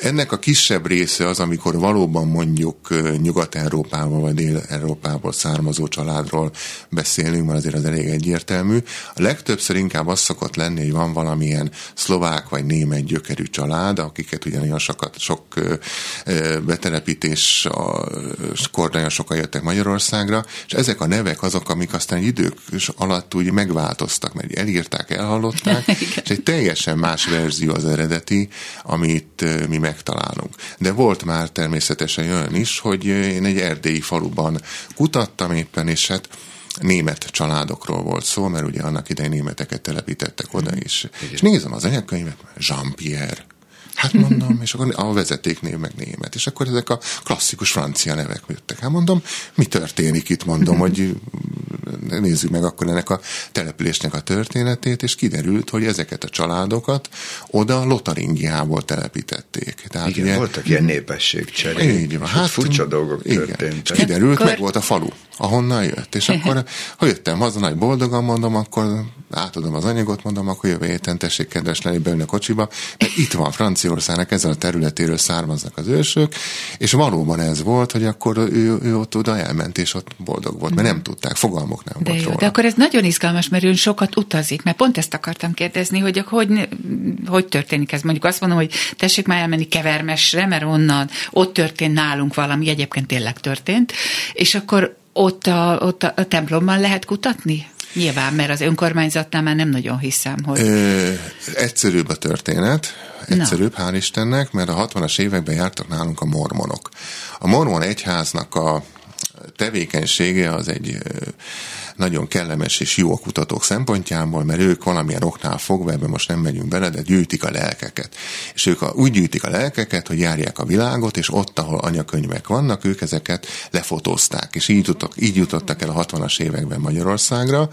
Ennek a kisebb része az, amikor valóban mondjuk Nyugat-Európával vagy Dél-Európából származó családról beszélünk, mert azért az elég egyértelmű. A legtöbbször inkább az szokott lenni, hogy van valamilyen szlovák vagy német gyökerű család, akiket ugye nagyon sokat, sok betelepítés kor nagyon sokan jöttek Magyarországra, és ezek a nevek azok, amik aztán egy idők alatt úgy megváltoztak, mert elírták, elhallották, és egy teljesen más verzió az eredeti, amit mi megtalálunk. De volt már természetesen olyan is, hogy én egy erdélyi faluban kutattam éppen, és hát német családokról volt szó, mert ugye annak idején németeket telepítettek oda is. És nézem az anyakönyvet, Jean-Pierre, Hát mondom, és akkor a vezetéknév meg német. És akkor ezek a klasszikus francia nevek jöttek. Hát mondom, mi történik itt, mondom, hogy nézzük meg akkor ennek a településnek a történetét, és kiderült, hogy ezeket a családokat oda Lotaringiából telepítették. Tehát igen, ugye, voltak ilyen népességcserék. Így van. Hát, furcsa dolgok igen. történtek. És kiderült, akkor... meg volt a falu, ahonnan jött. És akkor, ha jöttem haza, nagy boldogan mondom, akkor átadom az anyagot, mondom, akkor jövő héten tessék kedves lenni a kocsiba, mert itt van Franciaországnak ezen a területéről származnak az ősök, és valóban ez volt, hogy akkor ő, ő ott oda elment, és ott boldog volt, mert nem tudták, fogalmok nem de volt jó, róla. De akkor ez nagyon izgalmas, mert ön sokat utazik, mert pont ezt akartam kérdezni, hogy hogy, hogy történik ez. Mondjuk azt mondom, hogy tessék már elmenni Kevermesre, mert onnan, ott történt nálunk valami, egyébként tényleg történt, és akkor ott a, ott a templomban lehet kutatni? Nyilván, mert az önkormányzatnál már nem nagyon hiszem, hogy... Ö, egyszerűbb a történet, egyszerűbb, Na. hál' Istennek, mert a 60-as években jártak nálunk a mormonok. A mormon egyháznak a tevékenysége az egy nagyon kellemes és jó a kutatók szempontjából, mert ők valamilyen oknál fogva, ebben most nem megyünk bele, de gyűjtik a lelkeket. És ők a, úgy gyűjtik a lelkeket, hogy járják a világot, és ott, ahol anyakönyvek vannak, ők ezeket lefotózták. És így, jutottak, így jutottak el a 60-as években Magyarországra,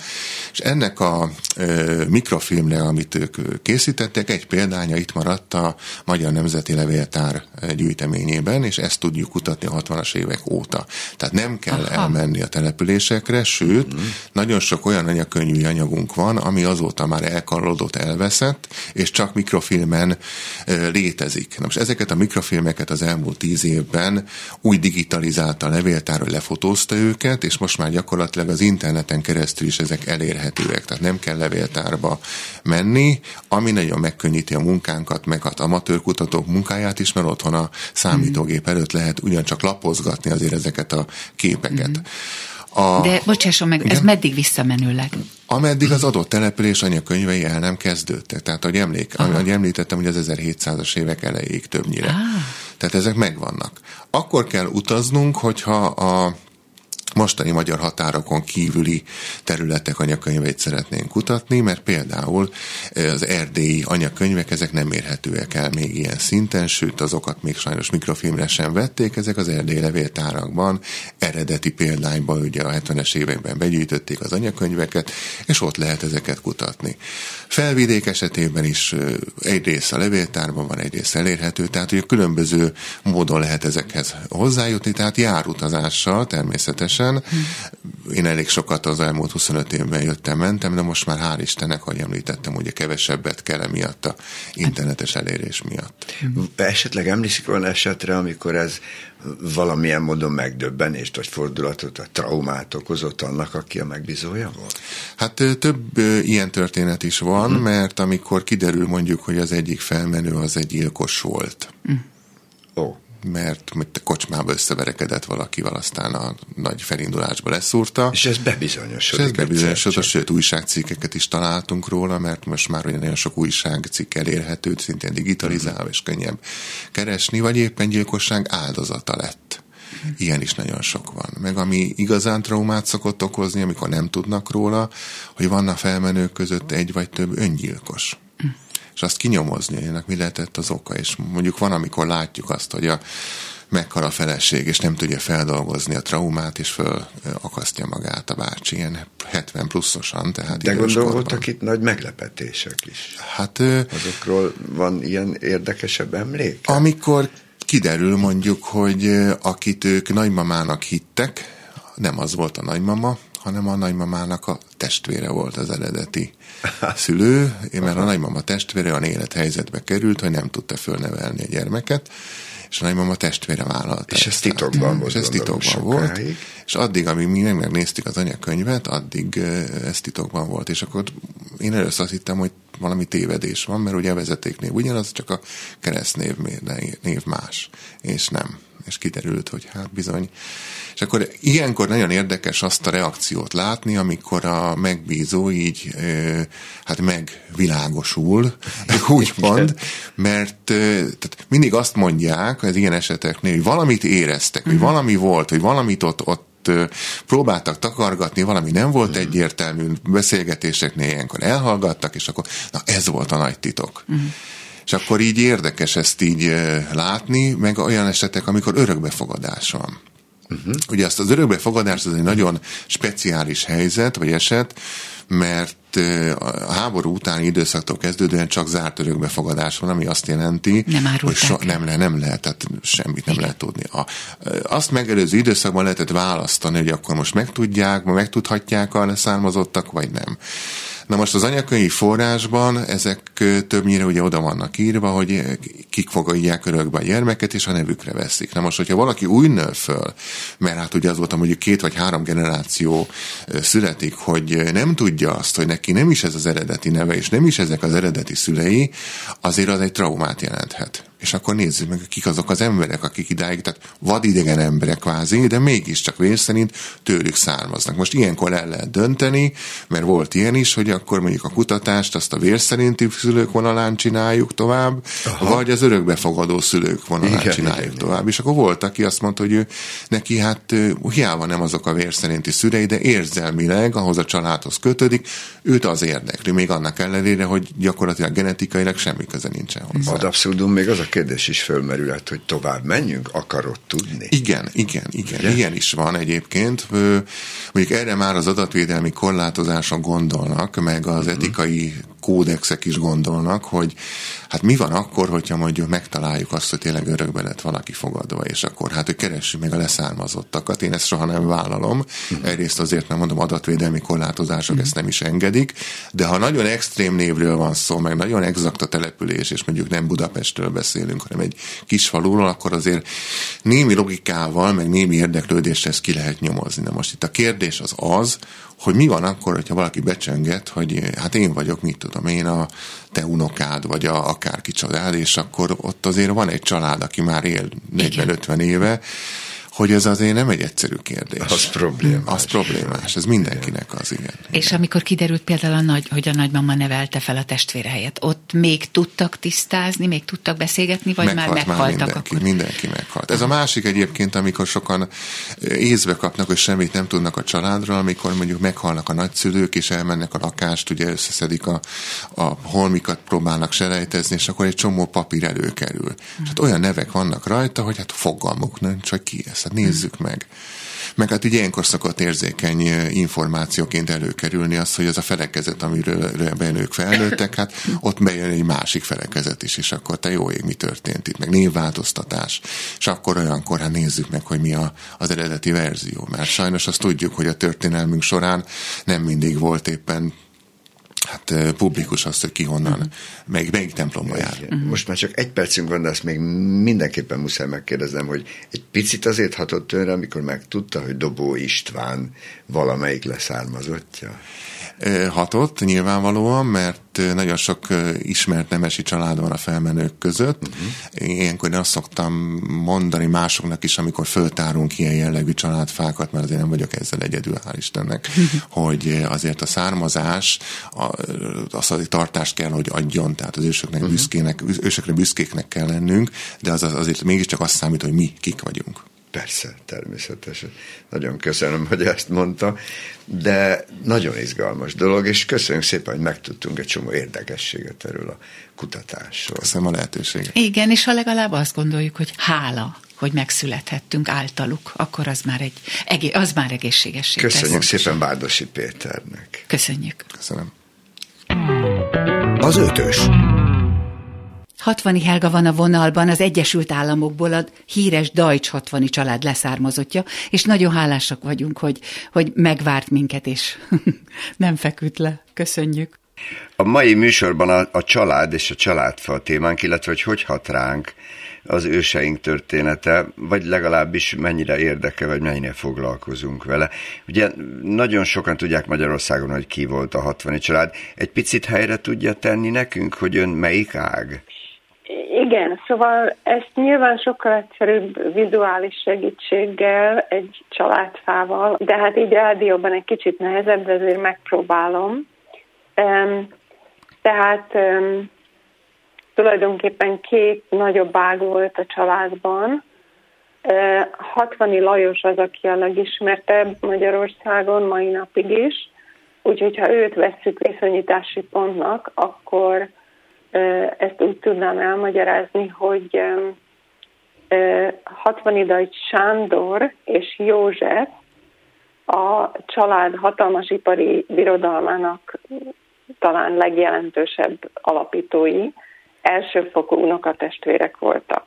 és ennek a ö, mikrofilmre, amit ők készítettek, egy példánya itt maradt a Magyar Nemzeti Levéltár gyűjteményében, és ezt tudjuk kutatni a 60-as évek óta. Tehát nem kell Aha. elmenni a településekre, sőt, mm nagyon sok olyan anyakönyvi anyagunk van, ami azóta már elkallódott, elveszett, és csak mikrofilmen létezik. Na most ezeket a mikrofilmeket az elmúlt tíz évben úgy digitalizálta a levéltár, hogy lefotózta őket, és most már gyakorlatilag az interneten keresztül is ezek elérhetőek, tehát nem kell levéltárba menni, ami nagyon megkönnyíti a munkánkat, meg az amatőr kutatók munkáját is, mert otthon a számítógép előtt lehet ugyancsak lapozgatni azért ezeket a képeket. Mm. A, De bocsásson meg, igen? ez meddig visszamenőleg? Ameddig az adott település anyakönyvei el nem kezdődtek. Tehát, ahogy, emlék, ahogy említettem, hogy az 1700-as évek elejéig többnyire. Ah. Tehát ezek megvannak. Akkor kell utaznunk, hogyha a mostani magyar határokon kívüli területek anyakönyveit szeretnénk kutatni, mert például az erdélyi anyakönyvek, ezek nem érhetőek el még ilyen szinten, sőt azokat még sajnos mikrofilmre sem vették, ezek az erdélyi levéltárakban eredeti példányban ugye a 70-es években begyűjtötték az anyakönyveket, és ott lehet ezeket kutatni. Felvidék esetében is egyrészt a levéltárban van, egyrészt elérhető, tehát hogy különböző módon lehet ezekhez hozzájutni, tehát járutazással természetesen. Én elég sokat az elmúlt 25 évben jöttem, mentem, de most már hál' Istennek, ahogy említettem, ugye kevesebbet kell emiatt a internetes elérés miatt. Esetleg emlékszik olyan esetre, amikor ez valamilyen módon megdöbbenést, vagy fordulatot, vagy traumát okozott annak, aki a megbízója volt? Hát több ilyen történet is van, hmm. mert amikor kiderül mondjuk, hogy az egyik felmenő az egy gyilkos volt. Hmm. Oh mert a kocsmába összeverekedett valakivel, aztán a nagy felindulásba leszúrta. És ez bebizonyosodott. És ez bebizonyosodott, sőt újságcikkeket is találtunk róla, mert most már olyan nagyon sok újságcikk elérhető, szintén digitalizálva, és könnyebb keresni, vagy éppen gyilkosság áldozata lett. Ilyen is nagyon sok van. Meg ami igazán traumát szokott okozni, amikor nem tudnak róla, hogy vannak felmenők között egy vagy több öngyilkos és azt kinyomozni, hogy ennek mi lehetett az oka. És mondjuk van, amikor látjuk azt, hogy a meghal a feleség, és nem tudja feldolgozni a traumát, és fölakasztja magát a bácsi, ilyen 70 pluszosan. Tehát De gondolom voltak itt nagy meglepetések is. Hát, Azokról van ilyen érdekesebb emlék? Amikor kiderül mondjuk, hogy akit ők nagymamának hittek, nem az volt a nagymama, hanem a nagymamának a testvére volt az eredeti szülő, mert a nagymama testvére olyan élethelyzetbe került, hogy nem tudta fölnevelni a gyermeket, és a nagymama testvére vállalta. És ez titokban volt. És ez titokban volt. És addig, amíg mi megnéztük az anyakönyvet, addig ez titokban volt. És akkor én először azt hittem, hogy valami tévedés van, mert ugye a vezetéknév ugyanaz, csak a keresztnév név más. És nem. És kiderült, hogy hát bizony. És akkor ilyenkor nagyon érdekes azt a reakciót látni, amikor a megbízó így hát megvilágosul, úgymond, mert tehát mindig azt mondják az ilyen eseteknél, hogy valamit éreztek, hogy mhm. valami volt, hogy valamit ott, ott próbáltak takargatni, valami nem volt uh-huh. egyértelmű, beszélgetéseknél ilyenkor elhallgattak, és akkor na ez volt a nagy titok. Uh-huh. És akkor így érdekes ezt így látni, meg olyan esetek, amikor örökbefogadás van. Uh-huh. Ugye azt az örökbefogadás az egy nagyon speciális helyzet, vagy eset, mert a háború utáni időszaktól kezdődően csak zárt örökbefogadás van, ami azt jelenti, nem hogy so, nem, le, nem lehet, tehát semmit nem Igen. lehet tudni. A, azt megelőző időszakban lehetett választani, hogy akkor most megtudják, meg megtudhatják a leszármazottak, vagy nem. Na most az anyakönyvi forrásban ezek többnyire ugye oda vannak írva, hogy kik fogadják örökbe a gyermeket, és a nevükre veszik. Na most, hogyha valaki új nő föl, mert hát ugye az volt, hogy két vagy három generáció születik, hogy nem tudja azt, hogy neki nem is ez az eredeti neve, és nem is ezek az eredeti szülei, azért az egy traumát jelenthet és akkor nézzük meg, kik azok az emberek, akik idáig, tehát vadidegen emberek kvázi, de mégiscsak vér szerint tőlük származnak. Most ilyenkor el lehet dönteni, mert volt ilyen is, hogy akkor mondjuk a kutatást azt a vér szerinti szülők vonalán csináljuk tovább, Aha. vagy az örökbefogadó szülők vonalán igen, csináljuk igen, tovább. Igen. És akkor volt, aki azt mondta, hogy ő, neki hát hiába nem azok a vér szerinti szülei, de érzelmileg ahhoz a családhoz kötődik, őt az érdekli, még annak ellenére, hogy gyakorlatilag genetikailag semmi köze nincsen hozzá. Ad abszurdum még az a kérdés is fölmerülhet, hogy tovább menjünk, akarod tudni? Igen, igen, igen. Ugye? Ilyen is van egyébként. Mondjuk erre már az adatvédelmi korlátozások gondolnak, meg az uh-huh. etikai kódexek is gondolnak, hogy hát mi van akkor, hogyha mondjuk megtaláljuk azt, hogy tényleg örökbe lett valaki fogadva, és akkor hát, hogy keressük meg a leszármazottakat. Én ezt soha nem vállalom. Uh-huh. Egyrészt azért nem mondom, adatvédelmi korlátozások uh-huh. ezt nem is engedik, de ha nagyon extrém névről van szó, meg nagyon exakt a település, és mondjuk nem Budapestről beszélünk, hanem egy kis faluról, akkor azért némi logikával, meg némi érdeklődésre ezt ki lehet nyomozni. De most itt a kérdés az az, hogy mi van akkor, hogyha valaki becsönget, hogy hát én vagyok, mit tudom én, a te unokád, vagy a, akárki család, és akkor ott azért van egy család, aki már él 40-50 éve, hogy ez azért nem egy egyszerű kérdés. Az problémás. Az problémás, ez mindenkinek az, igen. És igen. amikor kiderült például, a nagy, hogy a nagymama nevelte fel a testvére helyet, ott még tudtak tisztázni, még tudtak beszélgetni, vagy meghalt, már meghaltak? Már mindenki, akkor? mindenki meghalt. Ez a másik egyébként, amikor sokan észbe kapnak, hogy semmit nem tudnak a családról, amikor mondjuk meghalnak a nagyszülők, és elmennek a lakást, ugye összeszedik a, a holmikat, próbálnak selejtezni, és akkor egy csomó papír előkerül. Mm. És hát olyan nevek vannak rajta, hogy hát fogalmuk nincs, hogy ki ez hát nézzük meg. Meg hát ugye ilyenkor szokott érzékeny információként előkerülni az, hogy az a felekezet, amiről benők felnőttek, hát ott bejön egy másik felekezet is, és akkor te jó ég, mi történt itt, meg névváltoztatás. És akkor olyankor hát nézzük meg, hogy mi a, az eredeti verzió. Mert sajnos azt tudjuk, hogy a történelmünk során nem mindig volt éppen hát publikus azt, hogy ki honnan, uh-huh. melyik, melyik templomba jár. Uh-huh. Most már csak egy percünk van, de azt még mindenképpen muszáj megkérdeznem, hogy egy picit azért hatott önre, amikor megtudta, hogy Dobó István valamelyik leszármazottja? Hatott nyilvánvalóan, mert nagyon sok ismert nemesi család van a felmenők között. Uh-huh. Ilyenkor én azt szoktam mondani másoknak is, amikor föltárunk ilyen jellegű családfákat, mert azért nem vagyok ezzel egyedül, hál' Istennek, hogy azért a származás azt az tartást kell, hogy adjon, tehát az ősöknek uh-huh. büszkének, ősökre büszkéknek kell lennünk, de az, az azért mégiscsak azt számít, hogy mi kik vagyunk. Persze, természetesen. Nagyon köszönöm, hogy ezt mondta, de nagyon izgalmas dolog, és köszönjük szépen, hogy megtudtunk egy csomó érdekességet erről a kutatásról. Köszönöm a lehetőséget. Igen, és ha legalább azt gondoljuk, hogy hála, hogy megszülethettünk általuk, akkor az már, egy, az már egészségesség. Köszönjük szépen Bárdosi Péternek. Köszönjük. Köszönöm. Az ötös. 60 Helga van a vonalban, az Egyesült Államokból a híres Deutsch 60 család leszármazottja, és nagyon hálásak vagyunk, hogy, hogy megvárt minket, és nem feküdt le. Köszönjük. A mai műsorban a, a család és a családfa a témánk, illetve hogy hogy hat ránk az őseink története, vagy legalábbis mennyire érdekel, vagy mennyire foglalkozunk vele. Ugye nagyon sokan tudják Magyarországon, hogy ki volt a 60 család. Egy picit helyre tudja tenni nekünk, hogy ön melyik ág? Igen, szóval ezt nyilván sokkal egyszerűbb vizuális segítséggel, egy családfával, de hát így rádióban egy kicsit nehezebb, de azért megpróbálom. Um, tehát um, tulajdonképpen két nagyobb ág volt a családban. Uh, 60 Lajos az, aki a legismertebb Magyarországon mai napig is, úgyhogy ha őt vesszük viszonyítási pontnak, akkor ezt úgy tudnám elmagyarázni, hogy 60 idai Sándor és József a család hatalmas ipari birodalmának talán legjelentősebb alapítói, elsőfokú unokatestvérek voltak.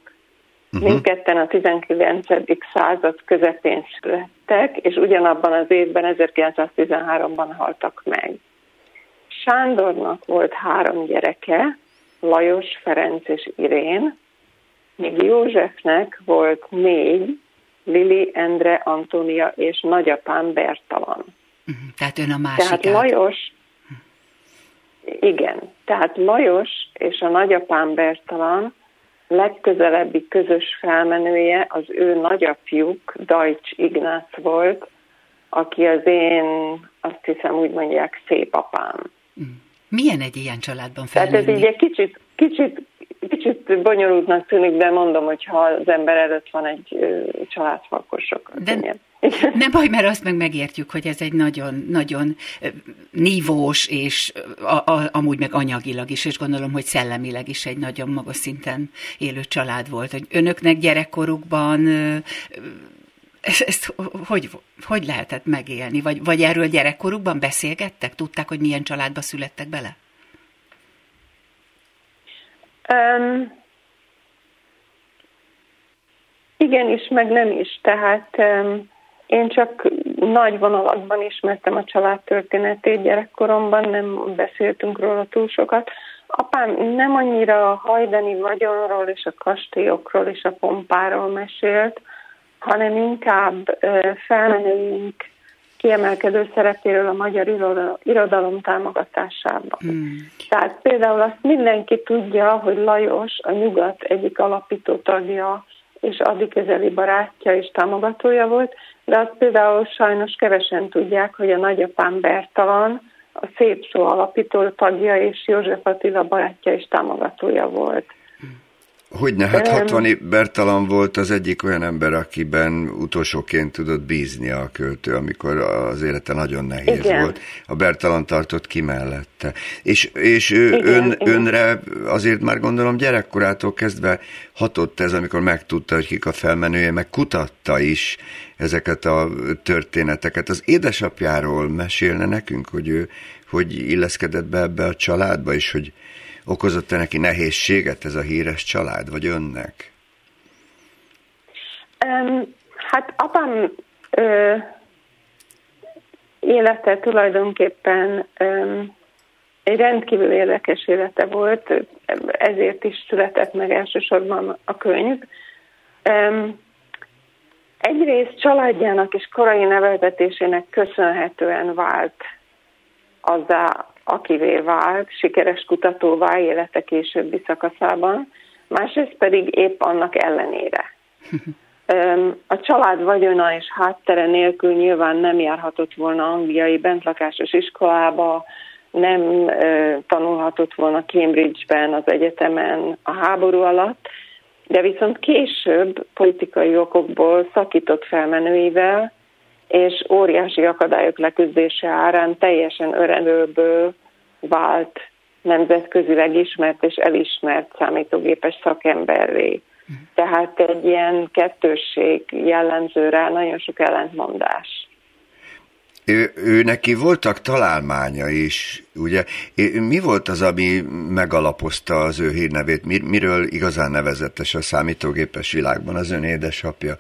Uh-huh. Mindketten a 19. század közepén születtek, és ugyanabban az évben, 1913-ban haltak meg. Sándornak volt három gyereke, Lajos, Ferenc és Irén, míg Józsefnek volt négy, Lili, Endre, Antónia és nagyapám Bertalan. Uh-huh. Tehát ön a másik. Tehát Lajos, igen, tehát Lajos és a nagyapám Bertalan legközelebbi közös felmenője az ő nagyapjuk, Dajcs Ignác volt, aki az én, azt hiszem úgy mondják, szép apám. Milyen egy ilyen családban felnőni? Tehát ez így egy kicsit, kicsit, kicsit bonyolultnak tűnik, de mondom, hogy ha az ember előtt van egy családfa, akkor sokkal de könnyebb. Nem baj, mert azt meg megértjük, hogy ez egy nagyon, nagyon nívós, és a, a, amúgy meg anyagilag is, és gondolom, hogy szellemileg is egy nagyon magas szinten élő család volt. Hogy önöknek gyerekkorukban ezt, ezt hogy, hogy lehetett megélni? Vagy, vagy erről gyerekkorukban beszélgettek? Tudták, hogy milyen családba születtek bele? Um, igen is, meg nem is. Tehát um, én csak nagy vonalakban ismertem a család történetét gyerekkoromban, nem beszéltünk róla túl sokat. Apám nem annyira a hajdani vagyonról és a kastélyokról és a pompáról mesélt, hanem inkább felmenőink kiemelkedő szerepéről a magyar irodalom támogatásában. Mm. Tehát például azt mindenki tudja, hogy Lajos a nyugat egyik alapító tagja és addig közeli barátja és támogatója volt, de azt például sajnos kevesen tudják, hogy a nagyapám Bertalan a szép szó alapító tagja és József Attila barátja és támogatója volt. Hogyne, hát 60 Bertalan volt az egyik olyan ember, akiben utolsóként tudott bízni a költő, amikor az élete nagyon nehéz igen. volt. A Bertalan tartott ki mellette. És, és igen, ön, igen. önre azért már gondolom gyerekkorától kezdve hatott ez, amikor megtudta, hogy kik a felmenője, meg kutatta is ezeket a történeteket. Az édesapjáról mesélne nekünk, hogy ő hogy illeszkedett be ebbe a családba, és hogy Okozott-e neki nehézséget ez a híres család, vagy önnek? Um, hát apám ö, élete tulajdonképpen um, egy rendkívül érdekes élete volt, ezért is született meg elsősorban a könyv. Um, egyrészt családjának és korai neveltetésének köszönhetően vált azzá, akivé vált, sikeres kutatóvá élete későbbi szakaszában, másrészt pedig épp annak ellenére. A család vagyona és háttere nélkül nyilván nem járhatott volna angliai bentlakásos iskolába, nem tanulhatott volna Cambridge-ben, az egyetemen a háború alatt, de viszont később politikai okokból szakított felmenőivel, és óriási akadályok leküzdése árán teljesen örelőből vált nemzetközileg ismert és elismert számítógépes szakemberré. Tehát egy ilyen kettősség jellemző rá, nagyon sok ellentmondás. Ő, ő neki voltak találmánya is, ugye? Mi volt az, ami megalapozta az ő hírnevét? Mir, miről igazán nevezetes a számítógépes világban az ön édesapja?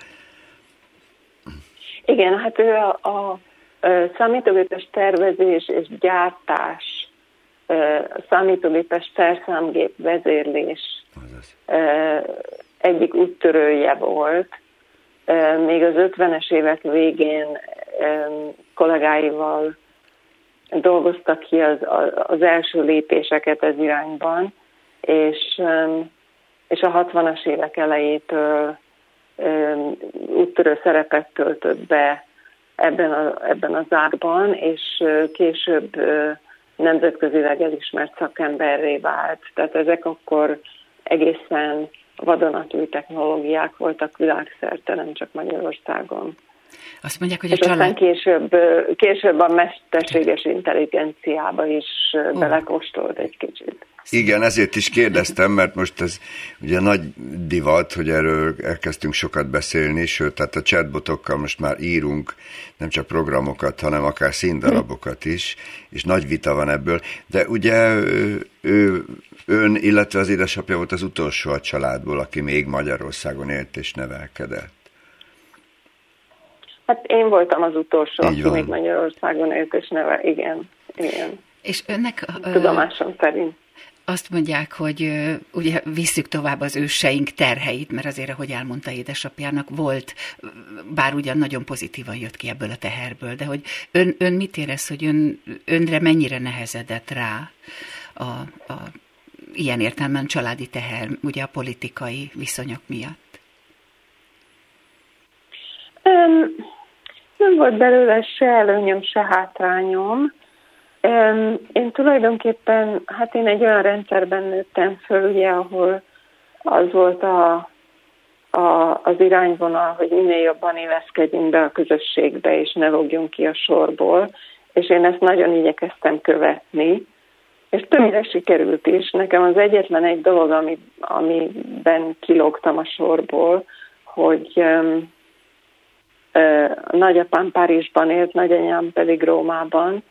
Igen, hát ő a, a, a számítógépes tervezés és gyártás, a számítógépes szerszámgép vezérlés Azaz. egyik úttörője volt. Még az 50-es évek végén kollégáival dolgoztak ki az, az első lépéseket ez irányban, és, és a 60-as évek elejétől úttörő szerepet töltött be ebben, a, ebben az árban, és később nemzetközileg elismert szakemberré vált. Tehát ezek akkor egészen vadonatúj technológiák voltak világszerte, nem csak Magyarországon. Azt mondják, hogy és a család... aztán később, később a mesterséges intelligenciába is oh. belekóstolt egy kicsit. Igen, ezért is kérdeztem, mert most ez ugye nagy divat, hogy erről elkezdtünk sokat beszélni, sőt, tehát a chatbotokkal most már írunk nem csak programokat, hanem akár színdarabokat is, és nagy vita van ebből. De ugye ő, ön, illetve az édesapja volt az utolsó a családból, aki még Magyarországon élt és nevelkedett. Hát én voltam az utolsó, Így aki van. még Magyarországon élt és neve, igen, igen. És önnek... Tudomásom szerint azt mondják, hogy ugye visszük tovább az őseink terheit, mert azért, ahogy elmondta édesapjának, volt, bár ugyan nagyon pozitívan jött ki ebből a teherből, de hogy ön, ön mit érez, hogy ön, önre mennyire nehezedett rá a, a ilyen értelemben családi teher, ugye a politikai viszonyok miatt? Um, nem volt belőle se előnyöm, se hátrányom. Én tulajdonképpen, hát én egy olyan rendszerben nőttem föl, ugye, ahol az volt a, a, az irányvonal, hogy minél jobban éveszkedjünk be a közösségbe, és ne logjunk ki a sorból, és én ezt nagyon igyekeztem követni, és többnyire sikerült is. Nekem az egyetlen egy dolog, ami, amiben kilógtam a sorból, hogy um, uh, nagyapám Párizsban élt, nagyanyám pedig Rómában,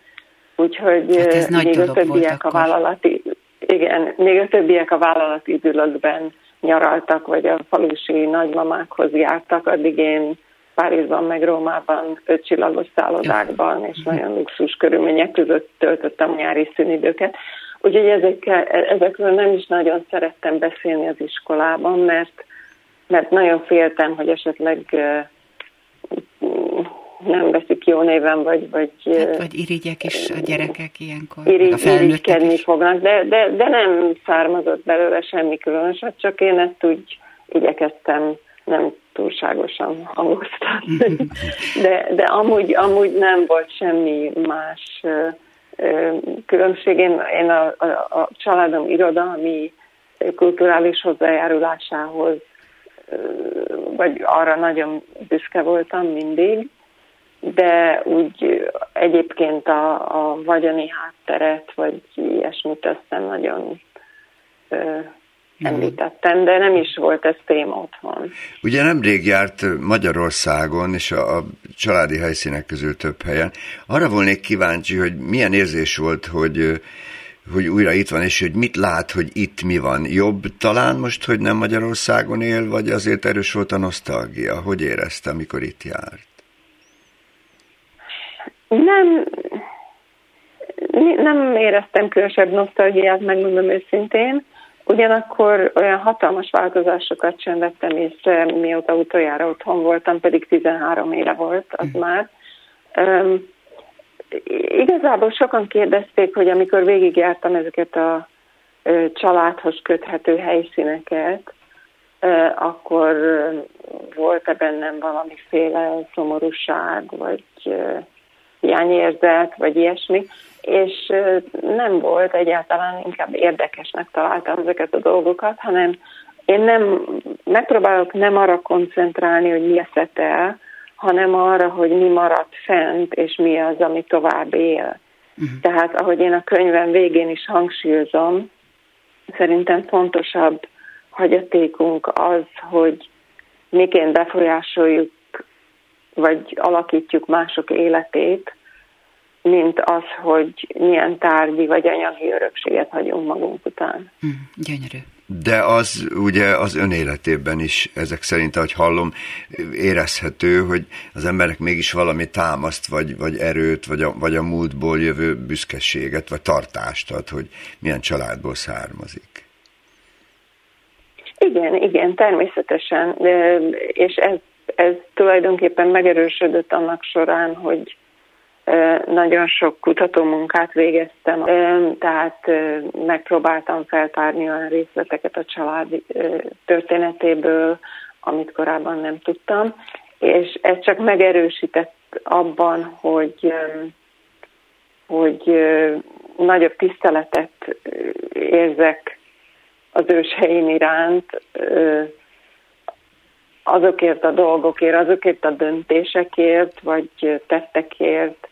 Úgyhogy hát még a többiek a vállalati, igen, még a többiek a vállalati üdülökben nyaraltak, vagy a falusi nagymamákhoz jártak, addig én Párizsban, meg Rómában, ötcsillagos szállodákban, és nagyon luxus körülmények között töltöttem a nyári szünidőket. Úgyhogy ezekkel, ezekről nem is nagyon szerettem beszélni az iskolában, mert, mert nagyon féltem, hogy esetleg nem veszik jó néven, vagy... Vagy, hát, vagy irigyek is a gyerekek ilyenkor, irigy, a felnőttek is. fognak, de, de, de nem származott belőle semmi különöset, csak én ezt úgy igyekeztem nem túlságosan hangoztatni. De, de amúgy, amúgy nem volt semmi más különbség. Én, én a, a, a családom irodalmi kulturális hozzájárulásához vagy arra nagyon büszke voltam mindig, de úgy egyébként a, a vagyoni hátteret, vagy ilyesmit nem nagyon ö, említettem, de nem is volt ez téma otthon. Ugye nemrég járt Magyarországon, és a, a családi helyszínek közül több helyen. Arra volnék kíváncsi, hogy milyen érzés volt, hogy hogy újra itt van, és hogy mit lát, hogy itt mi van. Jobb talán most, hogy nem Magyarországon él, vagy azért erős volt a nosztalgia? Hogy érezte, amikor itt járt? Nem, nem éreztem különösebb nosztalgiát, megmondom őszintén. Ugyanakkor olyan hatalmas változásokat sem vettem észre, mióta utoljára otthon voltam, pedig 13 éve volt az mm. már. Um, igazából sokan kérdezték, hogy amikor végigjártam ezeket a uh, családhoz köthető helyszíneket, uh, akkor volt-e bennem valamiféle szomorúság, vagy hiányérzet, vagy ilyesmi, és nem volt egyáltalán, inkább érdekesnek találtam ezeket a dolgokat, hanem én nem, megpróbálok nem arra koncentrálni, hogy mi eszett el, hanem arra, hogy mi maradt fent, és mi az, ami tovább él. Uh-huh. Tehát, ahogy én a könyvem végén is hangsúlyozom, szerintem fontosabb hagyatékunk az, hogy miként befolyásoljuk, vagy alakítjuk mások életét, mint az, hogy milyen tárgyi vagy anyagi örökséget hagyunk magunk után. Mm, gyönyörű. De az ugye az önéletében is, ezek szerint, ahogy hallom, érezhető, hogy az emberek mégis valami támaszt, vagy, vagy erőt, vagy a, vagy a múltból jövő büszkeséget, vagy tartást ad, hogy milyen családból származik. Igen, igen, természetesen. És ez, ez tulajdonképpen megerősödött annak során, hogy nagyon sok kutatómunkát végeztem, tehát megpróbáltam feltárni olyan részleteket a család történetéből, amit korábban nem tudtam, és ez csak megerősített abban, hogy, hogy nagyobb tiszteletet érzek az őseim iránt, azokért a dolgokért, azokért a döntésekért, vagy tettekért,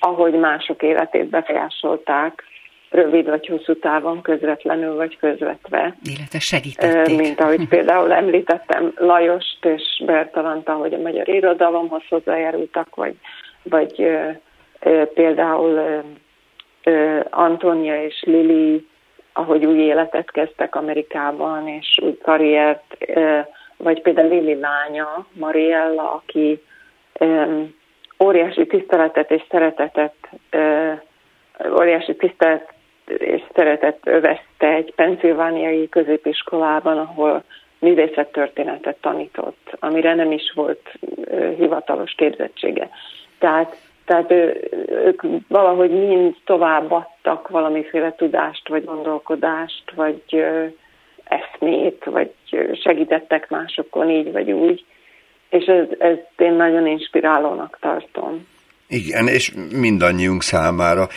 ahogy mások életét befolyásolták, rövid vagy hosszú távon, közvetlenül vagy közvetve. Illetve segítették. Mint ahogy például említettem Lajost és Bertalant, ahogy a magyar irodalomhoz hozzájárultak, vagy, vagy ö, ö, például ö, Antonia és Lili, ahogy új életet kezdtek Amerikában, és új karriert, vagy például Lili lánya, Mariella, aki ö, óriási tiszteletet és szeretetet, óriási tisztelet és szeretet övezte egy penszilvániai középiskolában, ahol művészettörténetet tanított, amire nem is volt hivatalos képzettsége. Tehát, tehát ő, ők valahogy mind továbbadtak valamiféle tudást, vagy gondolkodást, vagy eszmét, vagy segítettek másokon így vagy úgy és ez, ez én nagyon inspirálónak tartom. Igen, és mindannyiunk számára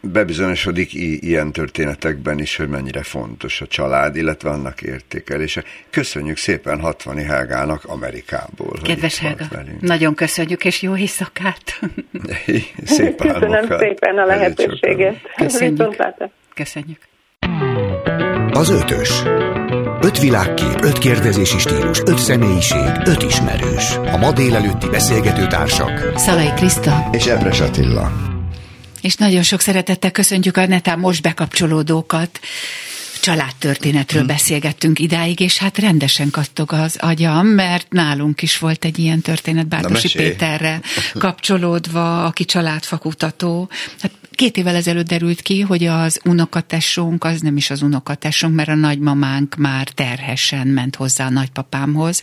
bebizonyosodik ilyen történetekben is, hogy mennyire fontos a család, illetve annak értékelése. Köszönjük szépen Hatvani Helgának Amerikából. Kedves Helga, nagyon köszönjük, és jó éjszakát! Szép Köszönöm szépen a lehetőséget. Köszönjük. Köszönjük. Az ötös. Öt világkép, öt kérdezési stílus, öt személyiség, öt ismerős. A ma délelőtti beszélgető társak. Szalai Kriszta. És Ebres Attila. És nagyon sok szeretettel köszöntjük a netán most bekapcsolódókat családtörténetről beszélgettünk idáig, és hát rendesen kattog az agyam, mert nálunk is volt egy ilyen történet Bárdosi Péterre kapcsolódva, aki családfakutató. Hát Két évvel ezelőtt derült ki, hogy az unokatesónk az nem is az unokatesónk, mert a nagymamánk már terhesen ment hozzá a nagypapámhoz.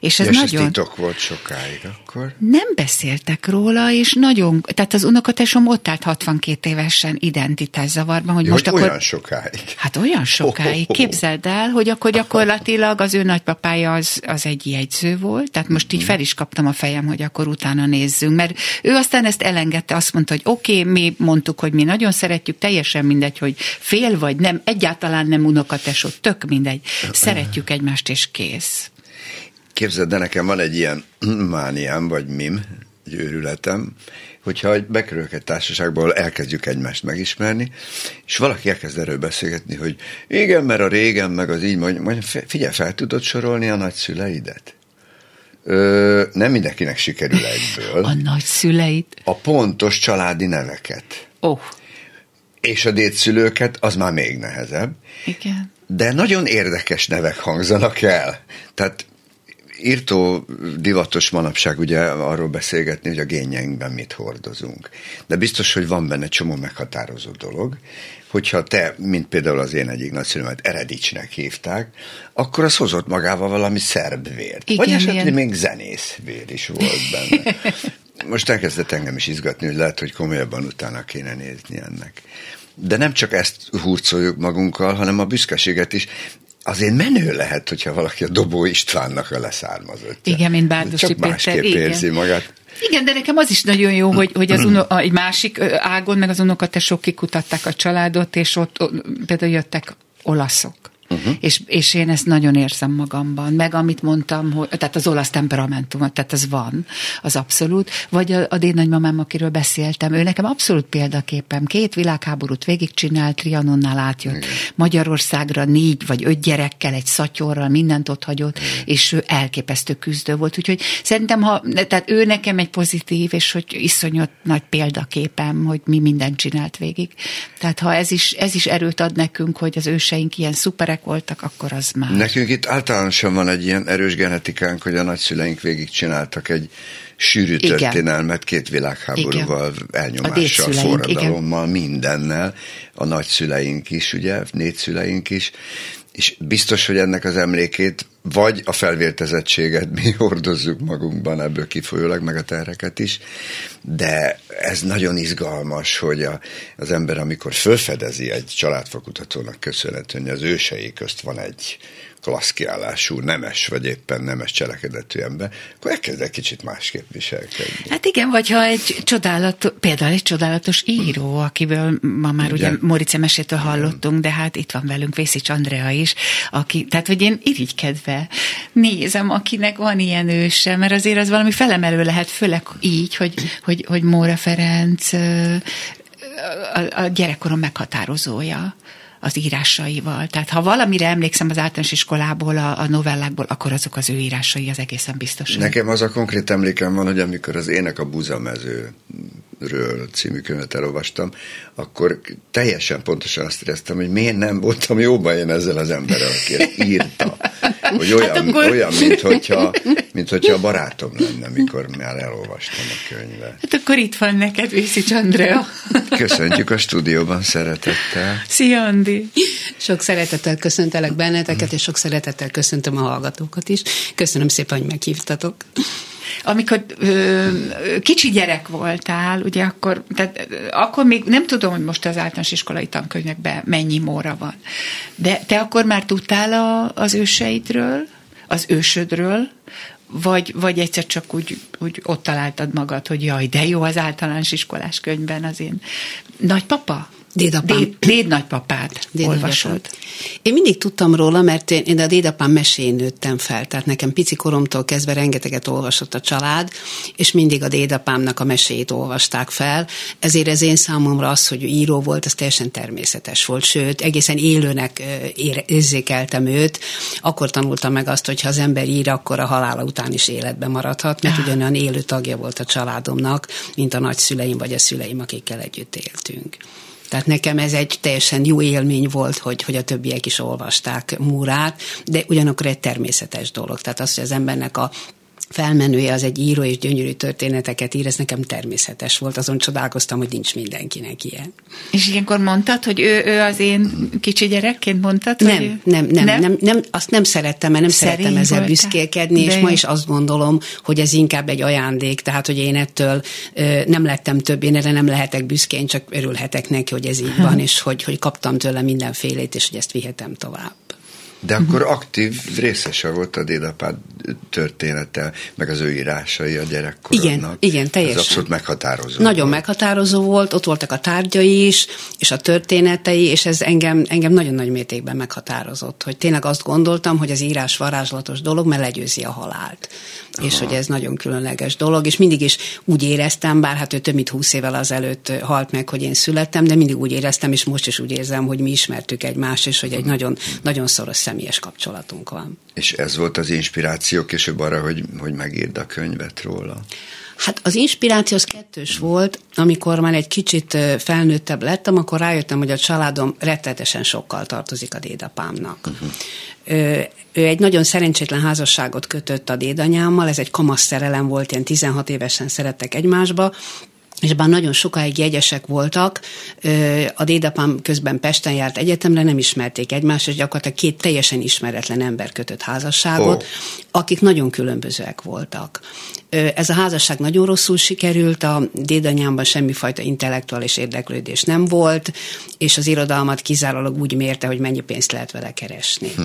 És ez és nagyon... Ez titok volt sokáig akkor? Nem beszéltek róla, és nagyon... Tehát az unokatesom ott állt 62 évesen identitászavarban, hogy ja, most hogy akkor... olyan sokáig. Hát olyan sokáig. Képzeld el, hogy akkor gyakorlatilag az ő nagypapája az, az egy jegyző volt, tehát most így fel is kaptam a fejem, hogy akkor utána nézzünk, mert ő aztán ezt elengedte, azt mondta, hogy oké, okay, mi mondtuk, hogy mi nagyon szeretjük, teljesen mindegy, hogy fél vagy nem, egyáltalán nem unokatesó, tök mindegy. Szeretjük egymást, és kész. Képzeld, de nekem van egy ilyen mániám, vagy mim, egy őrületem, hogyha bekerülök egy társaságból, elkezdjük egymást megismerni, és valaki elkezd erről beszélgetni, hogy igen, mert a régen, meg az így, mondja, figyelj, fel tudod sorolni a nagyszüleidet? Ö, nem mindenkinek sikerül egyből. A nagyszüleit? A pontos családi neveket. Oh. És a dédszülőket, az már még nehezebb. Igen. De nagyon érdekes nevek hangzanak el. Tehát írtó divatos manapság ugye arról beszélgetni, hogy a génjeinkben mit hordozunk. De biztos, hogy van benne csomó meghatározó dolog, hogyha te, mint például az én egyik nagyszülőmet Eredicsnek hívták, akkor az hozott magával valami szerb vért. Igen, Vagy esetleg ilyen. még zenész vér is volt benne. Most elkezdett engem is izgatni, hogy lehet, hogy komolyabban utána kéne nézni ennek. De nem csak ezt hurcoljuk magunkkal, hanem a büszkeséget is azért menő lehet, hogyha valaki a Dobó Istvánnak a leszármazottja. Igen, mint Bárdosi Csak másképp Péter. érzi Igen. magát. Igen, de nekem az is nagyon jó, hogy, hogy az uno, egy másik ágon, meg az unokatesók kikutatták a családot, és ott, ott például jöttek olaszok. Uh-huh. és, és én ezt nagyon érzem magamban, meg amit mondtam, hogy, tehát az olasz temperamentum, tehát ez van, az abszolút, vagy a, a dédnagymamám, akiről beszéltem, ő nekem abszolút példaképem, két világháborút végigcsinált, Trianonnál átjött Igen. Magyarországra négy vagy öt gyerekkel, egy szatyorral, mindent ott hagyott, Igen. és ő elképesztő küzdő volt, úgyhogy szerintem, ha, tehát ő nekem egy pozitív, és hogy iszonyat nagy példaképem, hogy mi mindent csinált végig. Tehát ha ez is, ez is erőt ad nekünk, hogy az őseink ilyen szuperek voltak, akkor az már. Nekünk itt általánosan van egy ilyen erős genetikánk, hogy a nagyszüleink végig csináltak egy sűrű igen. történelmet két világháborúval, igen. elnyomással, forradalommal, igen. mindennel. A nagyszüleink is, ugye, négyszüleink is, és biztos, hogy ennek az emlékét vagy a felvértezettséget mi hordozzuk magunkban, ebből kifolyólag, meg a terheket is, de ez nagyon izgalmas, hogy a, az ember, amikor felfedezi egy családfakutatónak köszönhetően, hogy az ősei közt van egy klassz kiállású, nemes, vagy éppen nemes cselekedetű ember, akkor elkezd egy kicsit másképp viselkedni. Hát igen, vagy ha egy csodálatos, például egy csodálatos író, akiből ma már ugye, ugye Morice mesétől hallottunk, de hát itt van velünk Vészics Andrea is, aki, tehát hogy én irigykedve nézem, akinek van ilyen őse, mert azért az valami felemelő lehet, főleg így, hogy, hogy, hogy Móra Ferenc a, a gyerekkorom meghatározója az írásaival. Tehát ha valamire emlékszem az általános iskolából, a, a novellákból, akkor azok az ő írásai, az egészen biztos. Nekem az a konkrét emlékem van, hogy amikor az Ének a buzamező című könyvet elolvastam, akkor teljesen pontosan azt éreztem, hogy miért nem voltam jóban én ezzel az emberrel, aki írta. Hogy olyan, hát akkor... olyan mint, hogyha, mint hogyha a barátom lenne, mikor már elolvastam a könyvet. Hát akkor itt van neked, Vészics Andrea. Köszöntjük a stúdióban szeretettel. Szia, Andi! Sok szeretettel köszöntelek benneteket, és sok szeretettel köszöntöm a hallgatókat is. Köszönöm szépen, hogy meghívtatok. Amikor ö, kicsi gyerek voltál, ugye akkor, tehát, akkor még nem tudom, hogy most az általános iskolai tankönyvekben mennyi móra van, de te akkor már tudtál a, az őseidről, az ősödről, vagy, vagy egyszer csak úgy, úgy ott találtad magad, hogy jaj, de jó az általános iskolás könyvben az én nagypapa? Dédapám. Déd, déd nagypapát déd olvasod. Én mindig tudtam róla, mert én, én a dédapám mesén nőttem fel, tehát nekem pici koromtól kezdve rengeteget olvasott a család, és mindig a dédapámnak a meséit olvasták fel, ezért ez én számomra az, hogy író volt, az teljesen természetes volt, sőt, egészen élőnek érzékeltem őt, akkor tanultam meg azt, hogy ha az ember ír, akkor a halála után is életben maradhat, mert ah. ugyanolyan élő tagja volt a családomnak, mint a nagyszüleim vagy a szüleim, akikkel együtt éltünk. Tehát nekem ez egy teljesen jó élmény volt, hogy, hogy a többiek is olvasták Múrát, de ugyanakkor egy természetes dolog. Tehát az, hogy az embernek a felmenője az egy író és gyönyörű történeteket ír, ez nekem természetes volt, azon csodálkoztam, hogy nincs mindenkinek ilyen. És ilyenkor mondtad, hogy ő, ő az én kicsi gyerekként mondtad? Nem, hogy nem, nem, nem, nem, nem, azt nem szerettem, mert nem Szerény szerettem ezzel voltál. büszkélkedni, és ma is azt gondolom, hogy ez inkább egy ajándék, tehát, hogy én ettől ö, nem lettem több, én erre nem lehetek büszkén, csak örülhetek neki, hogy ez így van, és hogy, hogy kaptam tőle mindenfélét, és hogy ezt vihetem tovább. De akkor uh-huh. aktív részese volt a dédapád története, meg az ő írásai a gyerekkorodnak. Igen, igen, teljesen. Ez abszolút meghatározó. Nagyon volt. meghatározó volt, ott voltak a tárgyai is, és a történetei, és ez engem, engem nagyon nagy mértékben meghatározott, hogy tényleg azt gondoltam, hogy az írás varázslatos dolog, mert legyőzi a halált. Aha. És hogy ez nagyon különleges dolog, és mindig is úgy éreztem, bár hát ő több mint húsz évvel azelőtt halt meg, hogy én születtem, de mindig úgy éreztem, és most is úgy érzem, hogy mi ismertük egymást, és hogy egy nagyon, nagyon szoros személyes kapcsolatunk van. És ez volt az inspiráció később arra, hogy, hogy megírd a könyvet róla? Hát az inspiráció az kettős volt, amikor már egy kicsit felnőttebb lettem, akkor rájöttem, hogy a családom rettetesen sokkal tartozik a dédapámnak. Uh-huh. Ő egy nagyon szerencsétlen házasságot kötött a dédanyámmal, ez egy kamasz szerelem volt, ilyen 16 évesen szerettek egymásba, és bár nagyon sokáig jegyesek voltak, a dédapám közben Pesten járt egyetemre, nem ismerték egymást, és gyakorlatilag két teljesen ismeretlen ember kötött házasságot, oh. akik nagyon különbözőek voltak. Ez a házasság nagyon rosszul sikerült, a dédanyámban semmifajta intellektuális érdeklődés nem volt, és az irodalmat kizárólag úgy mérte, hogy mennyi pénzt lehet vele keresni. Hm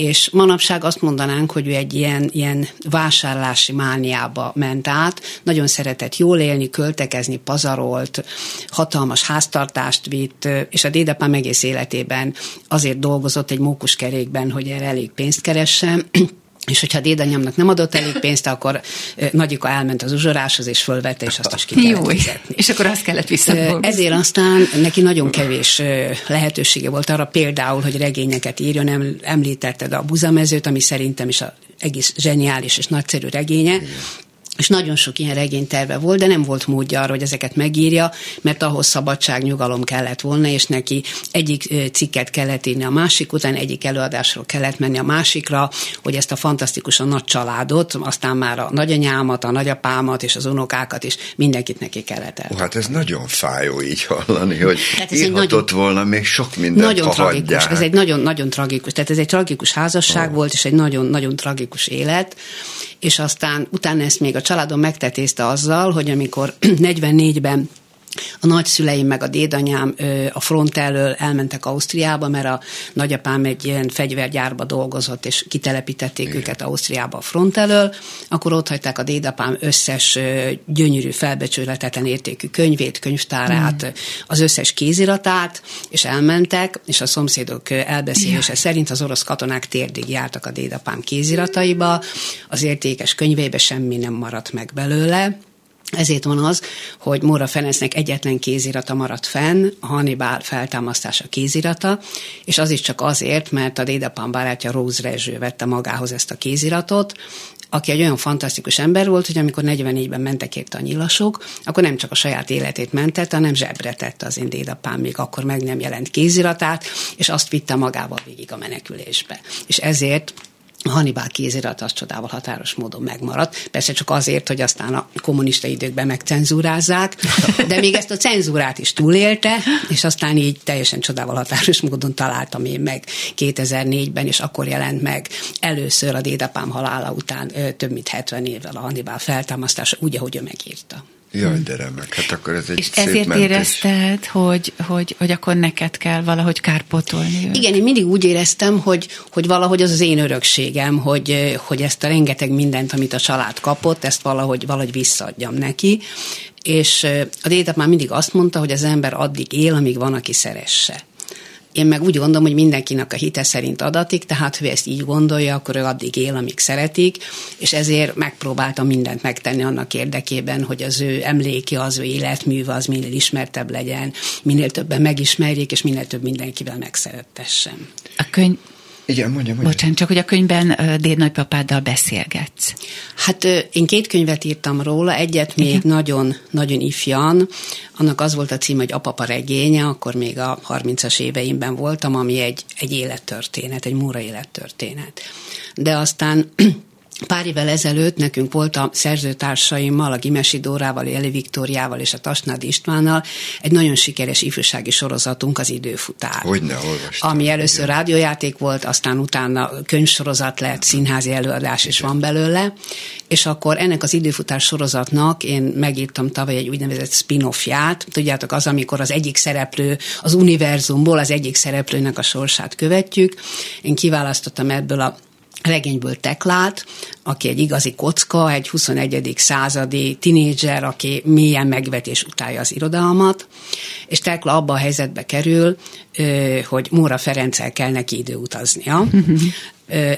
és manapság azt mondanánk, hogy ő egy ilyen, ilyen vásárlási mániába ment át, nagyon szeretett jól élni, költekezni, pazarolt, hatalmas háztartást vitt, és a dédapám egész életében azért dolgozott egy mókuskerékben, hogy erre elég pénzt keressen, és hogyha dédanyámnak nem adott elég pénzt, akkor nagyika elment az uzsoráshoz, és fölvette, és azt is ki kellett Jó, fizetni. És akkor azt kellett visszadolgozni. Ezért aztán neki nagyon kevés lehetősége volt arra például, hogy regényeket írjon, említetted a buzamezőt, ami szerintem is a egész zseniális és nagyszerű regénye, Igen és nagyon sok ilyen regényterve volt, de nem volt módja arra, hogy ezeket megírja, mert ahhoz szabadság, nyugalom kellett volna, és neki egyik cikket kellett írni a másik után, egyik előadásról kellett menni a másikra, hogy ezt a fantasztikusan nagy családot, aztán már a nagyanyámat, a nagyapámat és az unokákat is mindenkit neki kellett el. Hát ez nagyon fájó így hallani, hogy tehát ez írhatott nagyon, volna még sok mindent, Nagyon ha tragikus, hagyják. ez egy nagyon, nagyon tragikus, tehát ez egy tragikus házasság oh. volt, és egy nagyon, nagyon tragikus élet, és aztán utána ezt még a családom megtetézte azzal, hogy amikor 44-ben a nagyszüleim meg a dédanyám a front elől elmentek Ausztriába, mert a nagyapám egy ilyen fegyvergyárba dolgozott, és kitelepítették Igen. őket Ausztriába a front elől, akkor ott hagyták a dédapám összes gyönyörű, felbecsületetlen értékű könyvét, könyvtárát, mm. az összes kéziratát, és elmentek, és a szomszédok elbeszélése ja. szerint az orosz katonák térdig jártak a dédapám kézirataiba, az értékes könyvébe semmi nem maradt meg belőle, ezért van az, hogy Móra Ferencnek egyetlen kézirata maradt fenn, a Hannibal feltámasztása kézirata, és az is csak azért, mert a dédapám barátja Rose Rezső vette magához ezt a kéziratot, aki egy olyan fantasztikus ember volt, hogy amikor 44-ben mentek érte a nyilasok, akkor nem csak a saját életét mentette, hanem zsebre tette az én dédapám, még akkor meg nem jelent kéziratát, és azt vitte magával végig a menekülésbe. És ezért Hannibal kézirat az csodával határos módon megmaradt. Persze csak azért, hogy aztán a kommunista időkben megcenzúrázzák, de még ezt a cenzúrát is túlélte, és aztán így teljesen csodával határos módon találtam én meg 2004-ben, és akkor jelent meg először a dédapám halála után több mint 70 évvel a Hannibal feltámasztása, úgy, ahogy ő megírta. Jaj, de remek, hát akkor ez egy És szép ezért mentés. érezted, hogy, hogy, hogy akkor neked kell valahogy kárpotolni őt. Igen, én mindig úgy éreztem, hogy, hogy valahogy az az én örökségem, hogy, hogy ezt a rengeteg mindent, amit a család kapott, ezt valahogy, valahogy visszaadjam neki. És a dédapám mindig azt mondta, hogy az ember addig él, amíg van, aki szeresse. Én meg úgy gondolom, hogy mindenkinek a hite szerint adatik, tehát ha ezt így gondolja, akkor ő addig él, amíg szeretik, és ezért megpróbáltam mindent megtenni annak érdekében, hogy az ő emléke, az ő életműve az minél ismertebb legyen, minél többen megismerjék, és minél több mindenkivel megszerettessem. A könyv igen, mondjam, mondjam. Bocsánat, csak hogy a könyvben déd nagypapáddal beszélgetsz. Hát én két könyvet írtam róla, egyet még Igen. nagyon, nagyon ifjan, annak az volt a cím, hogy Apapa regénye, akkor még a 30-as éveimben voltam, ami egy, egy élettörténet, egy múra élettörténet. De aztán Pár évvel ezelőtt nekünk volt a szerzőtársaimmal, a Gimesi Dórával, Jeli Viktóriával és a Tasnádi Istvánnal egy nagyon sikeres ifjúsági sorozatunk, az Időfutár. Hogy ne olvastam. Ami először igen. rádiójáték volt, aztán utána könyvsorozat lett, színházi előadás is van belőle, és akkor ennek az Időfutár sorozatnak én megírtam tavaly egy úgynevezett spin-offját. Tudjátok, az, amikor az egyik szereplő, az univerzumból az egyik szereplőnek a sorsát követjük. Én kiválasztottam ebből a regényből Teklát, aki egy igazi kocka, egy 21. századi tinédzser, aki mélyen megvetés utálja az irodalmat, és Tekla abba a helyzetbe kerül, hogy Móra Ferenccel kell neki időutaznia.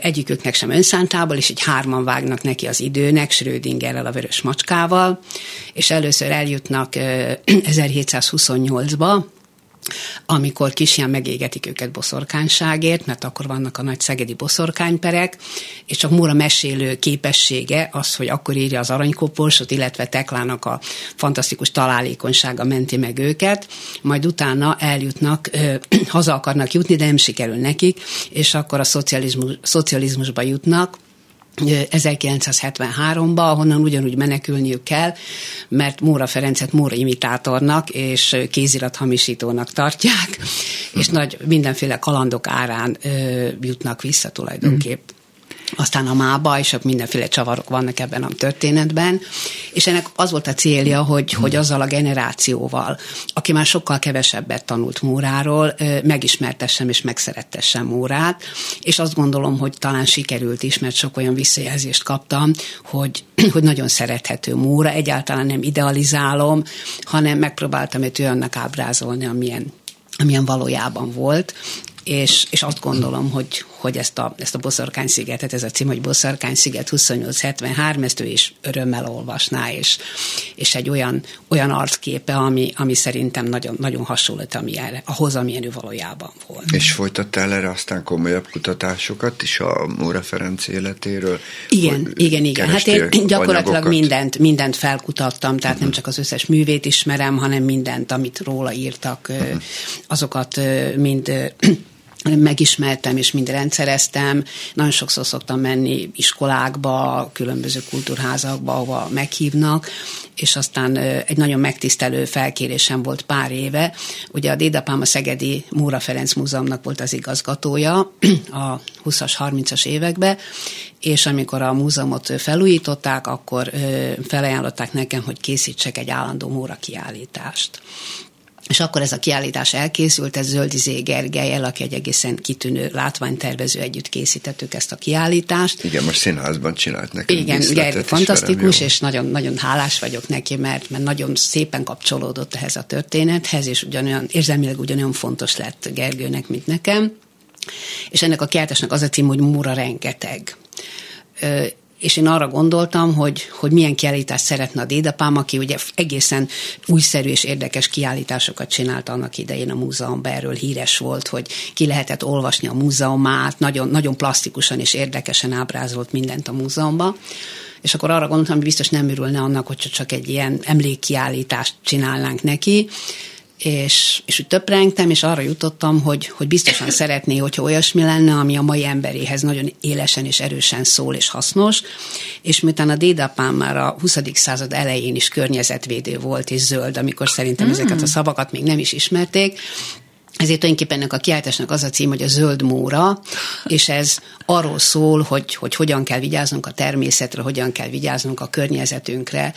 Egyiküknek sem önszántából, és így hárman vágnak neki az időnek, Schrödingerrel, a vörös macskával, és először eljutnak 1728-ba, amikor kisján megégetik őket boszorkányságért, mert akkor vannak a nagy szegedi boszorkányperek, és csak Móra mesélő képessége az, hogy akkor írja az aranykoporsot, illetve Teklának a fantasztikus találékonysága menti meg őket, majd utána eljutnak, ö, haza akarnak jutni, de nem sikerül nekik, és akkor a szocializmus, szocializmusba jutnak, 1973-ba, ahonnan ugyanúgy menekülniük kell, mert Móra Ferencet Móra imitátornak és kézirathamisítónak tartják, és nagy mindenféle kalandok árán ö, jutnak vissza tulajdonképp. Aztán a mába, és mindenféle csavarok vannak ebben a történetben, és ennek az volt a célja, hogy, hogy azzal a generációval, aki már sokkal kevesebbet tanult Móráról, megismertessem és megszerettessem Mórát, és azt gondolom, hogy talán sikerült is, mert sok olyan visszajelzést kaptam, hogy, hogy nagyon szerethető Móra, egyáltalán nem idealizálom, hanem megpróbáltam őt olyannak ábrázolni, amilyen amilyen valójában volt, és, és azt gondolom, hogy, hogy ezt a, ezt a Boszorkány-szigetet, ez a cím, hogy Boszorkány-sziget 2873, ezt ő is örömmel olvasná, és, és egy olyan, olyan arcképe, ami, ami szerintem nagyon, nagyon hasonlít amilyen, ahhoz, amilyen ő valójában volt. És folytattál erre aztán komolyabb kutatásokat is a Móra Ferenc életéről? Igen, igen, igen. Hát én gyakorlatilag mindent, mindent felkutattam, tehát uh-huh. nem csak az összes művét ismerem, hanem mindent, amit róla írtak, uh-huh. azokat mind megismertem és mind rendszereztem. Nagyon sokszor szoktam menni iskolákba, különböző kultúrházakba, ahova meghívnak, és aztán egy nagyon megtisztelő felkérésem volt pár éve. Ugye a dédapám a Szegedi Múra Ferenc Múzeumnak volt az igazgatója a 20-as, 30-as években, és amikor a múzeumot felújították, akkor felajánlották nekem, hogy készítsek egy állandó Múra kiállítást. És akkor ez a kiállítás elkészült, ez Zöldizé Gergelyel, aki egy egészen kitűnő látványtervező, együtt készítettük ezt a kiállítást. Igen, most színházban csinált nekem Igen, Gergely fantasztikus, és nagyon, nagyon hálás vagyok neki, mert, mert nagyon szépen kapcsolódott ehhez a történethez, és ugyanolyan, érzelmileg ugyanolyan fontos lett Gergőnek, mint nekem. És ennek a kiállításnak az a cím, hogy Múra rengeteg és én arra gondoltam, hogy, hogy milyen kiállítást szeretne a dédapám, aki ugye egészen újszerű és érdekes kiállításokat csinált annak idején a múzeumban, erről híres volt, hogy ki lehetett olvasni a múzeumát, nagyon, nagyon plastikusan és érdekesen ábrázolt mindent a múzeumban. És akkor arra gondoltam, hogy biztos nem örülne annak, hogy csak egy ilyen emlékkiállítást csinálnánk neki, és, és úgy töprengtem, és arra jutottam, hogy, hogy biztosan szeretné, hogyha olyasmi lenne, ami a mai emberéhez nagyon élesen és erősen szól és hasznos, és miután a dédapám már a 20. század elején is környezetvédő volt és zöld, amikor szerintem mm. ezeket a szavakat még nem is ismerték, ezért tulajdonképpen ennek a kiáltásnak az a cím, hogy a zöld móra, és ez arról szól, hogy, hogy hogyan kell vigyáznunk a természetre, hogyan kell vigyáznunk a környezetünkre,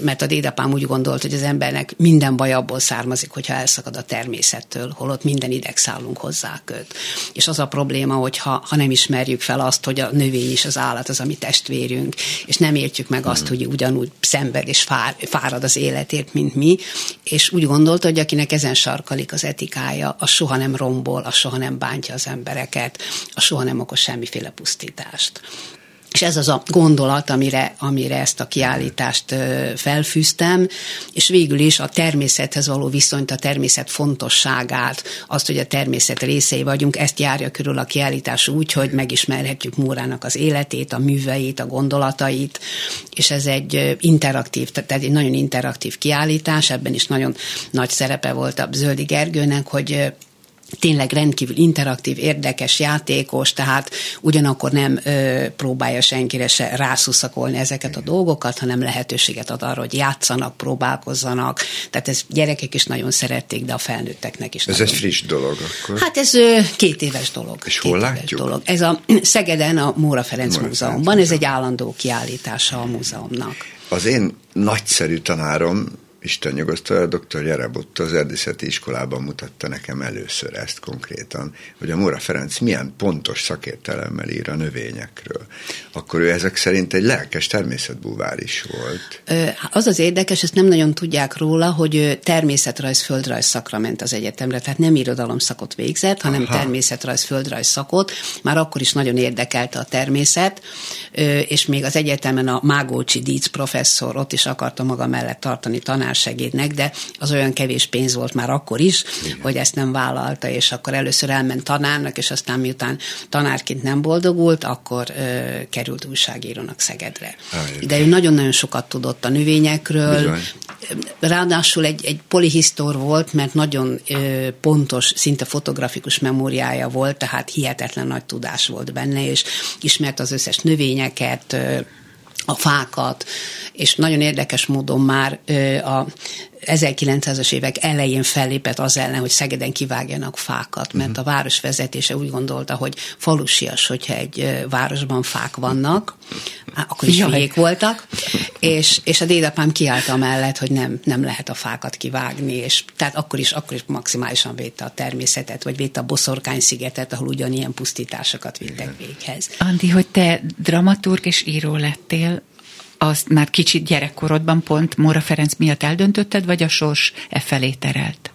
mert a dédapám úgy gondolt, hogy az embernek minden baj abból származik, hogyha elszakad a természettől, holott minden idegszálunk hozzá köt. És az a probléma, hogy ha, ha nem ismerjük fel azt, hogy a növény is az állat az, ami testvérünk, és nem értjük meg azt, hogy ugyanúgy szenved és fár, fárad az életért, mint mi, és úgy gondolta, hogy akinek ezen sarkalik az etikája, az soha nem rombol, az soha nem bántja az embereket, az soha nem okoz semmiféle pusztítást. És ez az a gondolat, amire, amire ezt a kiállítást felfűztem, és végül is a természethez való viszonyt, a természet fontosságát, azt, hogy a természet részei vagyunk, ezt járja körül a kiállítás úgy, hogy megismerhetjük Mórának az életét, a műveit, a gondolatait, és ez egy interaktív, tehát egy nagyon interaktív kiállítás, ebben is nagyon nagy szerepe volt a Zöldi Gergőnek, hogy tényleg rendkívül interaktív, érdekes, játékos, tehát ugyanakkor nem ö, próbálja senkire se rászuszakolni ezeket a dolgokat, hanem lehetőséget ad arra, hogy játszanak, próbálkozzanak. Tehát ez gyerekek is nagyon szerették, de a felnőtteknek is. Ez nagyon. egy friss dolog akkor? Hát ez ö, két éves dolog. És hol látjuk? Dolog. Ez a Szegeden a Móra Ferenc Móra Múzeumban, Ferenc ez egy állandó kiállítása a múzeumnak. Az én nagyszerű tanárom Isten nyugosztalja, dr. Jerebott az erdészeti iskolában mutatta nekem először ezt konkrétan, hogy a Móra Ferenc milyen pontos szakértelemmel ír a növényekről. Akkor ő ezek szerint egy lelkes természetbúvár is volt. Az az érdekes, ezt nem nagyon tudják róla, hogy természetrajz, földrajz szakra ment az egyetemre, tehát nem irodalom szakot végzett, hanem Aha. természetrajz, földrajz szakot. Már akkor is nagyon érdekelte a természet, és még az egyetemen a Mágócsi Díc professzor ott is akarta maga mellett tartani tanár tanársegédnek, de az olyan kevés pénz volt már akkor is, Igen. hogy ezt nem vállalta, és akkor először elment tanárnak, és aztán miután tanárként nem boldogult, akkor ö, került újságírónak Szegedre. Ah, de ő nagyon-nagyon sokat tudott a növényekről, Bizony. ráadásul egy, egy polihisztor volt, mert nagyon ö, pontos, szinte fotografikus memóriája volt, tehát hihetetlen nagy tudás volt benne, és ismert az összes növényeket, ö, a fákat, és nagyon érdekes módon már a 1900-as évek elején fellépett az ellen, hogy Szegeden kivágjanak fákat, mert a város vezetése úgy gondolta, hogy falusias, hogyha egy városban fák vannak, akkor is hülyék voltak, és, és a dédapám kiállt mellett, hogy nem, nem lehet a fákat kivágni, és tehát akkor is, akkor is maximálisan védte a természetet, vagy védte a Boszorkány szigetet, ahol ugyanilyen pusztításokat vittek véghez. Andi, hogy te dramaturg és író lettél, azt már kicsit gyerekkorodban pont Móra Ferenc miatt eldöntötted, vagy a sors e felé terelt?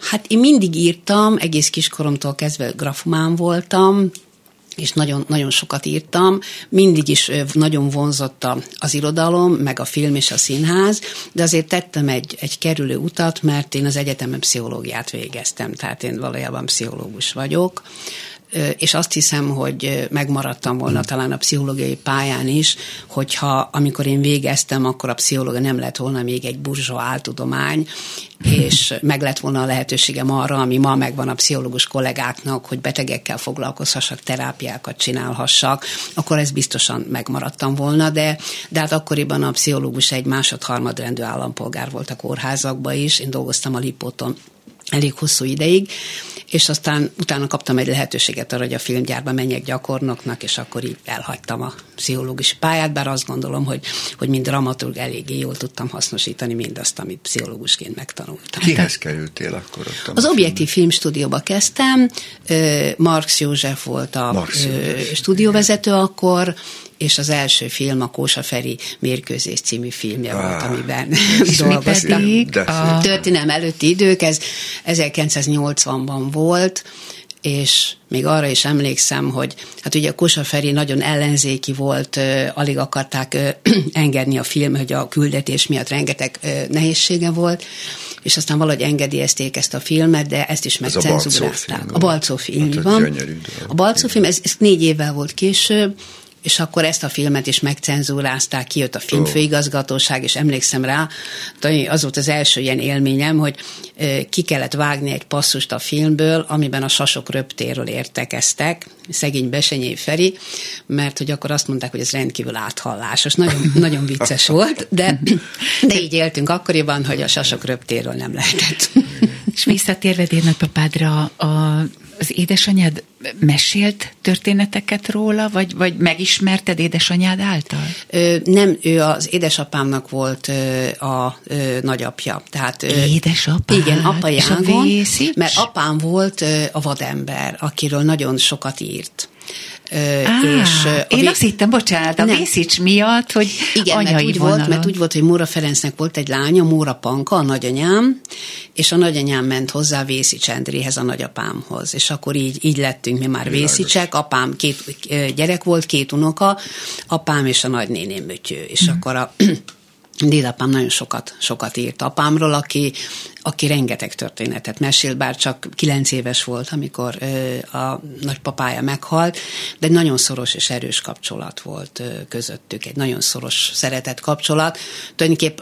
Hát én mindig írtam, egész kiskoromtól kezdve grafumán voltam, és nagyon, nagyon sokat írtam. Mindig is nagyon vonzott az irodalom, meg a film és a színház, de azért tettem egy, egy kerülő utat, mert én az egyetemen pszichológiát végeztem, tehát én valójában pszichológus vagyok és azt hiszem, hogy megmaradtam volna talán a pszichológiai pályán is, hogyha amikor én végeztem, akkor a pszichológia nem lett volna még egy burzsó áltudomány, és meg lett volna a lehetőségem arra, ami ma megvan a pszichológus kollégáknak, hogy betegekkel foglalkozhassak, terápiákat csinálhassak, akkor ez biztosan megmaradtam volna, de, de hát akkoriban a pszichológus egy másod-harmadrendű állampolgár volt a kórházakban is, én dolgoztam a Lipóton elég hosszú ideig, és aztán utána kaptam egy lehetőséget arra, hogy a filmgyárba menjek gyakornoknak, és akkor így elhagytam a pszichológusi pályát, bár azt gondolom, hogy, hogy mind dramaturg eléggé jól tudtam hasznosítani mindazt, amit pszichológusként megtanultam. Kihez kerültél akkor ott? Az Objektív Filmstúdióba kezdtem, Marx József volt a Marx József. stúdióvezető akkor, és az első film a Kósa Feri mérkőzés című filmje ah, volt, amiben dolgoztam. A történelem előtti idők, ez 1980-ban volt, és még arra is emlékszem, hogy hát ugye a Kósa Feri nagyon ellenzéki volt, alig akarták engedni a film, hogy a küldetés miatt rengeteg nehézsége volt, és aztán valahogy engedélyezték ezt a filmet, de ezt is megcenzúrázták. A Balcó film, hát, van. A Balcó film, ez, ez négy évvel volt később, és akkor ezt a filmet is megcenzúrázták, kijött a filmfőigazgatóság, és emlékszem rá, az volt az első ilyen élményem, hogy ki kellett vágni egy passzust a filmből, amiben a sasok röptéről értekeztek, szegény Besenyé Feri, mert hogy akkor azt mondták, hogy ez rendkívül áthallásos. Nagyon, nagyon vicces volt, de, de így éltünk akkoriban, hogy a sasok röptéről nem lehetett. És visszatérve én nagypapádra, a az édesanyád mesélt történeteket róla, vagy, vagy megismerted édesanyád által? Ö, nem, ő az édesapámnak volt ö, a ö, nagyapja. Tehát, ö, Édesapád? Igen, apa Jágon, mert apám volt ö, a vadember, akiről nagyon sokat írt. Á, és a én vé... azt hittem, bocsánat, a Vészics miatt, hogy Igen, mert úgy, volt, mert úgy volt, hogy Móra Ferencnek volt egy lánya, Móra Panka, a nagyanyám, és a nagyanyám ment hozzá Vészics Endréhez, a nagyapámhoz, és akkor így, így lettünk mi már Vészicsek, apám két gyerek volt, két unoka, apám és a nagynéném Mötyő, és hmm. akkor a Dédapám nagyon sokat, sokat írt apámról, aki, aki rengeteg történetet mesélt, bár csak kilenc éves volt, amikor a nagypapája meghalt, de egy nagyon szoros és erős kapcsolat volt közöttük, egy nagyon szoros szeretett kapcsolat. Tulajdonképp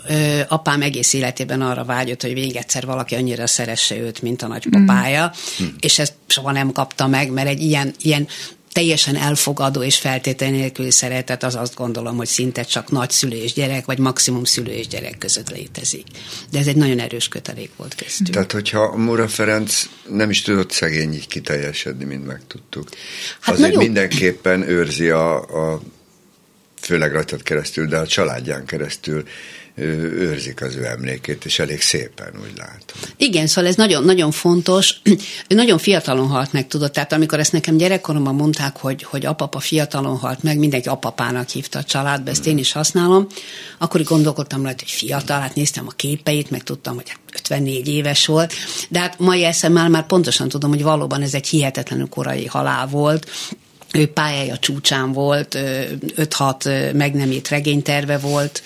apám egész életében arra vágyott, hogy végig egyszer valaki annyira szeresse őt, mint a nagypapája, mm. és ezt soha nem kapta meg, mert egy ilyen, ilyen teljesen elfogadó és feltétel nélküli szeretet, az azt gondolom, hogy szinte csak nagy szülő és gyerek, vagy maximum szülő és gyerek között létezik. De ez egy nagyon erős kötelék volt köztünk. Tehát, hogyha Móra Ferenc nem is tudott szegény így kiteljesedni, mint megtudtuk. Hát Azért nagyon... mindenképpen őrzi a, a főleg rajtad keresztül, de a családján keresztül őrzik az ő emlékét, és elég szépen, úgy látom. Igen, szóval ez nagyon, nagyon fontos. Ő nagyon fiatalon halt meg, tudod, tehát amikor ezt nekem gyerekkoromban mondták, hogy, hogy apapa fiatalon halt meg, mindenki apapának hívta a családba, ezt én is használom, akkor gondolkodtam rajta, hogy fiatal, hát néztem a képeit, meg tudtam, hogy 54 éves volt, de hát mai eszemmel már pontosan tudom, hogy valóban ez egy hihetetlenül korai halál volt, ő pályája csúcsán volt, 5-6 meg nem írt regényterve volt,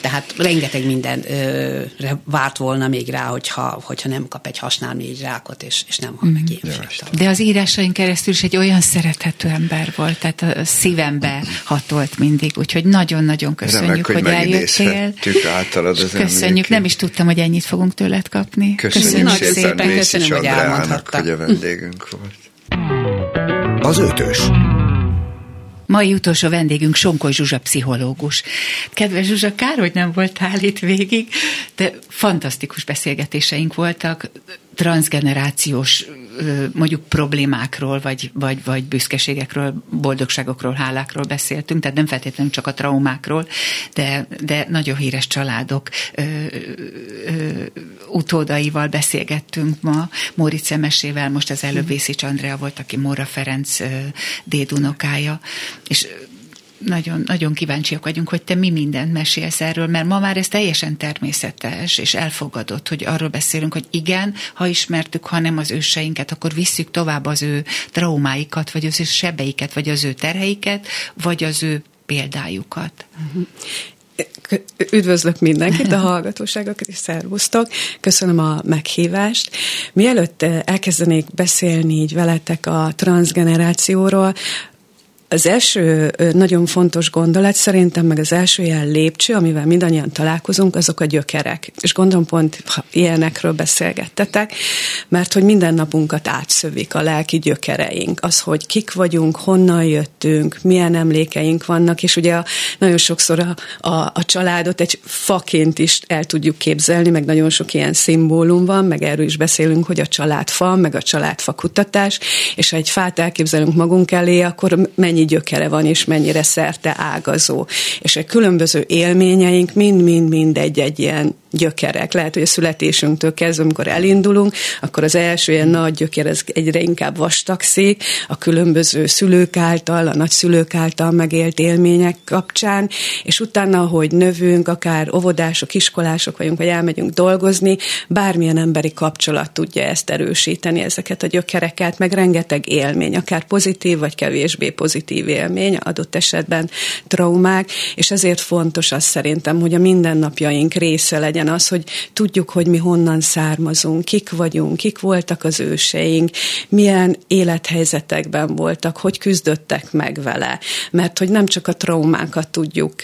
tehát rengeteg mindenre várt volna még rá, hogyha, hogyha nem kap egy hasnálmény rákot, és, és nem hal meg mhm. ilyen De az írásain keresztül is egy olyan szerethető ember volt, tehát a szívembe hatolt mindig, úgyhogy nagyon-nagyon köszönjük, Remek, hogy, hogy eljöttél. általad az Köszönjük, nem is tudtam, hogy ennyit fogunk tőled kapni. Köszönjük, köszönjük szépen, szépen köszönöm, hogy hogy elmondhattak. hogy a vendégünk volt. Az ötös. Mai utolsó vendégünk Sonkoly Zsuzsa pszichológus. Kedves Zsuzsa, kár, hogy nem voltál itt végig, de fantasztikus beszélgetéseink voltak, transgenerációs mondjuk problémákról, vagy, vagy, vagy büszkeségekről, boldogságokról, hálákról beszéltünk, tehát nem feltétlenül csak a traumákról, de, de nagyon híres családok ö, ö, utódaival beszélgettünk ma, Móricz Emesével, most az előbb Vészics Andrea volt, aki Móra Ferenc dédunokája, és nagyon, nagyon kíváncsiak vagyunk, hogy te mi mindent mesélsz erről, mert ma már ez teljesen természetes és elfogadott, hogy arról beszélünk, hogy igen, ha ismertük, ha nem az őseinket, akkor visszük tovább az ő traumáikat, vagy az ő sebeiket, vagy az ő terheiket, vagy az ő példájukat. Üdvözlök mindenkit, a hallgatóságokat, és szervusztok. Köszönöm a meghívást. Mielőtt elkezdenék beszélni így veletek a transgenerációról, az első nagyon fontos gondolat szerintem, meg az első ilyen lépcső, amivel mindannyian találkozunk, azok a gyökerek. És gondolom pont ilyenekről beszélgettetek, mert hogy minden napunkat átszövik a lelki gyökereink. Az, hogy kik vagyunk, honnan jöttünk, milyen emlékeink vannak, és ugye nagyon sokszor a, a, a családot egy faként is el tudjuk képzelni, meg nagyon sok ilyen szimbólum van, meg erről is beszélünk, hogy a családfa, meg a családfa kutatás, és ha egy fát elképzelünk magunk elé, akkor mennyi mennyi gyökere van, és mennyire szerte ágazó. És a különböző élményeink mind-mind-mind egy-egy ilyen gyökerek. Lehet, hogy a születésünktől kezdve, amikor elindulunk, akkor az első ilyen nagy gyökér, ez egyre inkább vastagszik, a különböző szülők által, a nagyszülők által megélt élmények kapcsán, és utána, hogy növünk, akár óvodások, iskolások vagyunk, vagy elmegyünk dolgozni, bármilyen emberi kapcsolat tudja ezt erősíteni, ezeket a gyökereket, meg rengeteg élmény, akár pozitív, vagy kevésbé pozitív élmény, adott esetben traumák, és ezért fontos az szerintem, hogy a mindennapjaink része legyen legyen az, hogy tudjuk, hogy mi honnan származunk, kik vagyunk, kik voltak az őseink, milyen élethelyzetekben voltak, hogy küzdöttek meg vele. Mert hogy nem csak a traumánkat tudjuk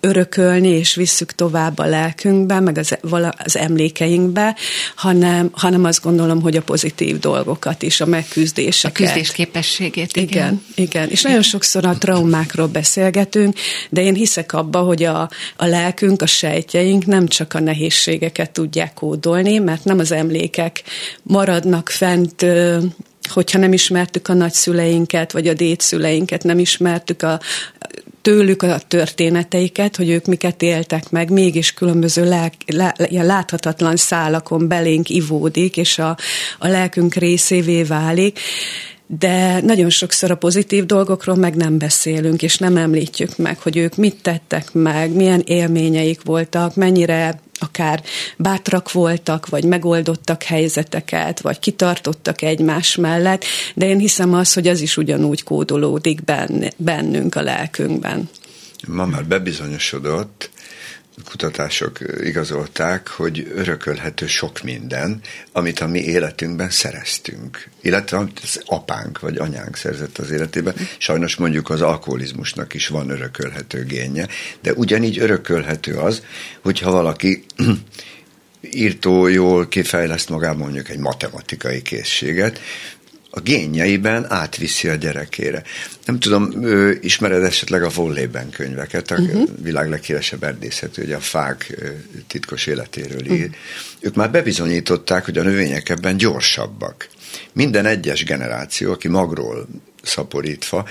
örökölni, és visszük tovább a lelkünkbe, meg az, az emlékeinkbe, hanem, hanem azt gondolom, hogy a pozitív dolgokat is, a megküzdéseket. A küzdés képességét, igen. Igen, igen. És nagyon sokszor a traumákról beszélgetünk, de én hiszek abba, hogy a, a lelkünk, a sejtjeink nem csak a nehézségeket tudják kódolni, mert nem az emlékek maradnak fent hogyha nem ismertük a nagyszüleinket, vagy a dédszüleinket, nem ismertük a, tőlük a történeteiket, hogy ők miket éltek meg, mégis különböző lelk, lá, láthatatlan szálakon belénk ivódik, és a, a lelkünk részévé válik. De nagyon sokszor a pozitív dolgokról meg nem beszélünk, és nem említjük meg, hogy ők mit tettek meg, milyen élményeik voltak, mennyire akár bátrak voltak, vagy megoldottak helyzeteket, vagy kitartottak egymás mellett, de én hiszem az, hogy az is ugyanúgy kódolódik bennünk a lelkünkben. Ma már bebizonyosodott, kutatások igazolták, hogy örökölhető sok minden, amit a mi életünkben szereztünk. Illetve az apánk vagy anyánk szerzett az életében. Sajnos mondjuk az alkoholizmusnak is van örökölhető génje, de ugyanígy örökölhető az, hogyha valaki írtó jól kifejleszt magában mondjuk egy matematikai készséget, a génjeiben átviszi a gyerekére. Nem tudom, ismered esetleg a Vollében könyveket, a uh-huh. világ leghíresebb erdészető, hogy a fák titkos életéről ír. Uh-huh. Ők már bebizonyították, hogy a növények ebben gyorsabbak. Minden egyes generáció, aki magról szaporítva,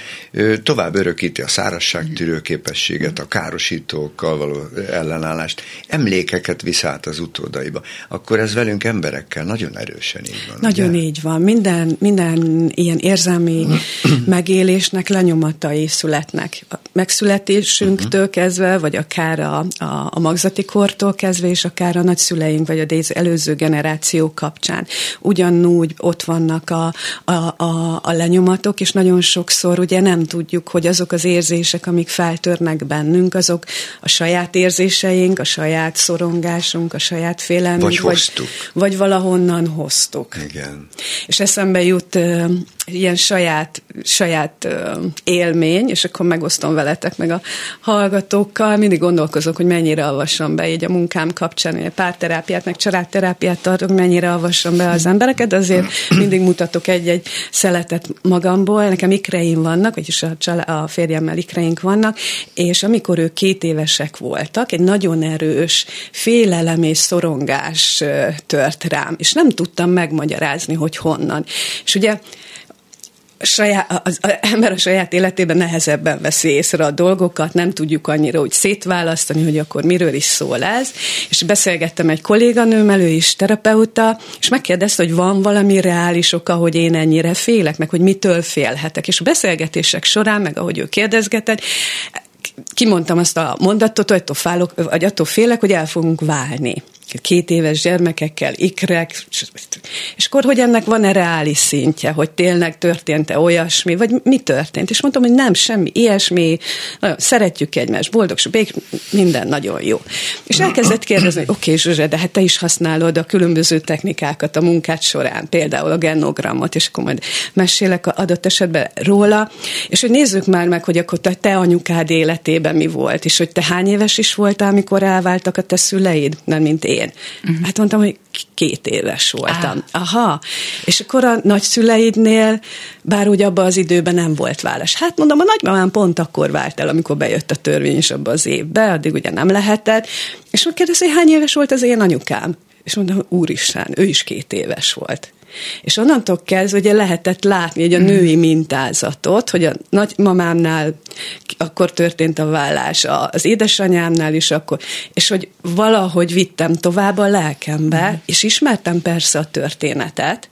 tovább örökíti a szárazságtűrő képességet, a károsítókkal való ellenállást, emlékeket visz át az utódaiba. Akkor ez velünk emberekkel nagyon erősen így van. Nagyon ugye? így van. Minden, minden ilyen érzelmi megélésnek lenyomatai születnek. Megszületésünktől uh-huh. kezdve, vagy akár a, a, a magzati kortól kezdve, és akár a nagyszüleink, vagy a előző generáció kapcsán. Ugyanúgy ott vannak a, a, a, a lenyomatok, és nagyon sokszor ugye nem tudjuk, hogy azok az érzések, amik feltörnek bennünk, azok a saját érzéseink, a saját szorongásunk, a saját félelmünk. Vagy hoztuk. Vagy, vagy valahonnan hoztuk. Igen. És eszembe jut uh, ilyen saját, saját uh, élmény, és akkor megosztom vele veletek, meg a hallgatókkal. Mindig gondolkozok, hogy mennyire avassam be így a munkám kapcsán, hogy a párterápiát, meg családterápiát tartok, mennyire avassam be az embereket, azért mindig mutatok egy-egy szeletet magamból. Nekem ikreim vannak, vagyis a, család, a férjemmel ikreink vannak, és amikor ők két évesek voltak, egy nagyon erős félelem és szorongás tört rám, és nem tudtam megmagyarázni, hogy honnan. És ugye saját, az, ember a saját életében nehezebben veszi észre a dolgokat, nem tudjuk annyira úgy szétválasztani, hogy akkor miről is szól ez. És beszélgettem egy kolléganőmmel, ő is terapeuta, és megkérdezte, hogy van valami reális oka, hogy én ennyire félek, meg hogy mitől félhetek. És a beszélgetések során, meg ahogy ő kérdezgetett, kimondtam azt a mondatot, hogy attól, fálok, vagy attól félek, hogy el fogunk válni két éves gyermekekkel, ikrek, és akkor, hogy ennek van-e reális szintje, hogy tényleg történt-e olyasmi, vagy mi történt? És mondtam, hogy nem, semmi ilyesmi, nagyon szeretjük egymást, boldog, bék, minden nagyon jó. És elkezdett kérdezni, hogy oké, okay, Zsuzsa, de hát te is használod a különböző technikákat a munkát során, például a genogramot, és akkor majd mesélek a adott esetben róla, és hogy nézzük már meg, hogy akkor te anyukád életében mi volt, és hogy te hány éves is voltál, amikor elváltak a te szüleid, nem mint én én? Uh-huh. Hát mondtam, hogy két éves voltam. Ah. Aha. És akkor a nagyszüleidnél, bár úgy abban az időben nem volt válasz. Hát mondom, a nagymamám pont akkor vált el, amikor bejött a törvény is abban az évbe, addig ugye nem lehetett. És megkérdezi, hogy hány éves volt az én anyukám? És mondom, úristen, ő is két éves volt. És onnantól kezdve ugye lehetett látni hogy a női mintázatot, hogy a nagymamámnál akkor történt a vállás, az édesanyámnál is akkor, és hogy valahogy vittem tovább a lelkembe, és ismertem persze a történetet,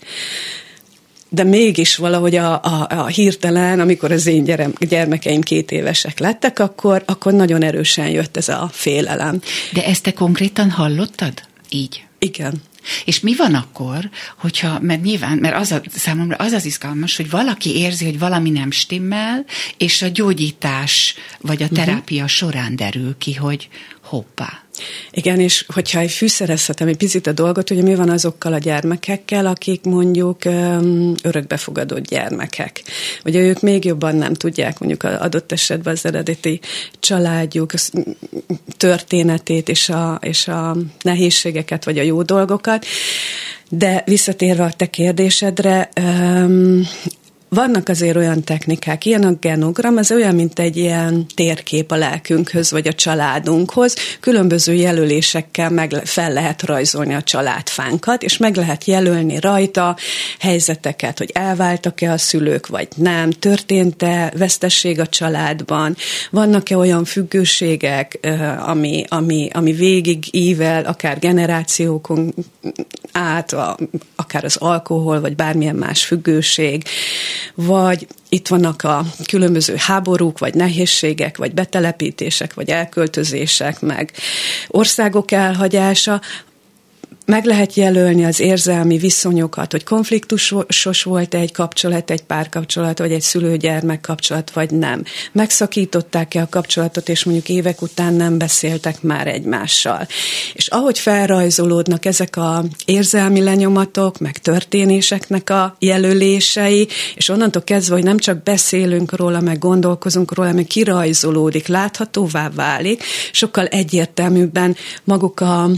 de mégis valahogy a, a, a hirtelen, amikor az én gyerem, gyermekeim két évesek lettek, akkor, akkor nagyon erősen jött ez a félelem. De ezt te konkrétan hallottad? Így? Igen. És mi van akkor, hogyha, mert nyilván, mert az a, számomra az az izgalmas, hogy valaki érzi, hogy valami nem stimmel, és a gyógyítás vagy a terápia uh-huh. során derül ki, hogy hoppá, igen, és hogyha egy fűszerezhetem egy picit a dolgot, ugye mi van azokkal a gyermekekkel, akik mondjuk örökbefogadott gyermekek. Ugye ők még jobban nem tudják mondjuk adott esetben az eredeti családjuk történetét és a, és a nehézségeket, vagy a jó dolgokat. De visszatérve a te kérdésedre, vannak azért olyan technikák, ilyen a genogram, az olyan, mint egy ilyen térkép a lelkünkhöz, vagy a családunkhoz. Különböző jelölésekkel meg fel lehet rajzolni a családfánkat, és meg lehet jelölni rajta helyzeteket, hogy elváltak-e a szülők, vagy nem, történt-e vesztesség a családban, vannak-e olyan függőségek, ami, ami, ami végig ível, akár generációkon át, akár az alkohol, vagy bármilyen más függőség, vagy itt vannak a különböző háborúk, vagy nehézségek, vagy betelepítések, vagy elköltözések, meg országok elhagyása, meg lehet jelölni az érzelmi viszonyokat, hogy konfliktusos volt egy kapcsolat, egy párkapcsolat, vagy egy szülőgyermek kapcsolat, vagy nem. Megszakították-e a kapcsolatot, és mondjuk évek után nem beszéltek már egymással. És ahogy felrajzolódnak ezek a érzelmi lenyomatok, meg történéseknek a jelölései, és onnantól kezdve, hogy nem csak beszélünk róla, meg gondolkozunk róla, meg kirajzolódik, láthatóvá válik, sokkal egyértelműbben maguk a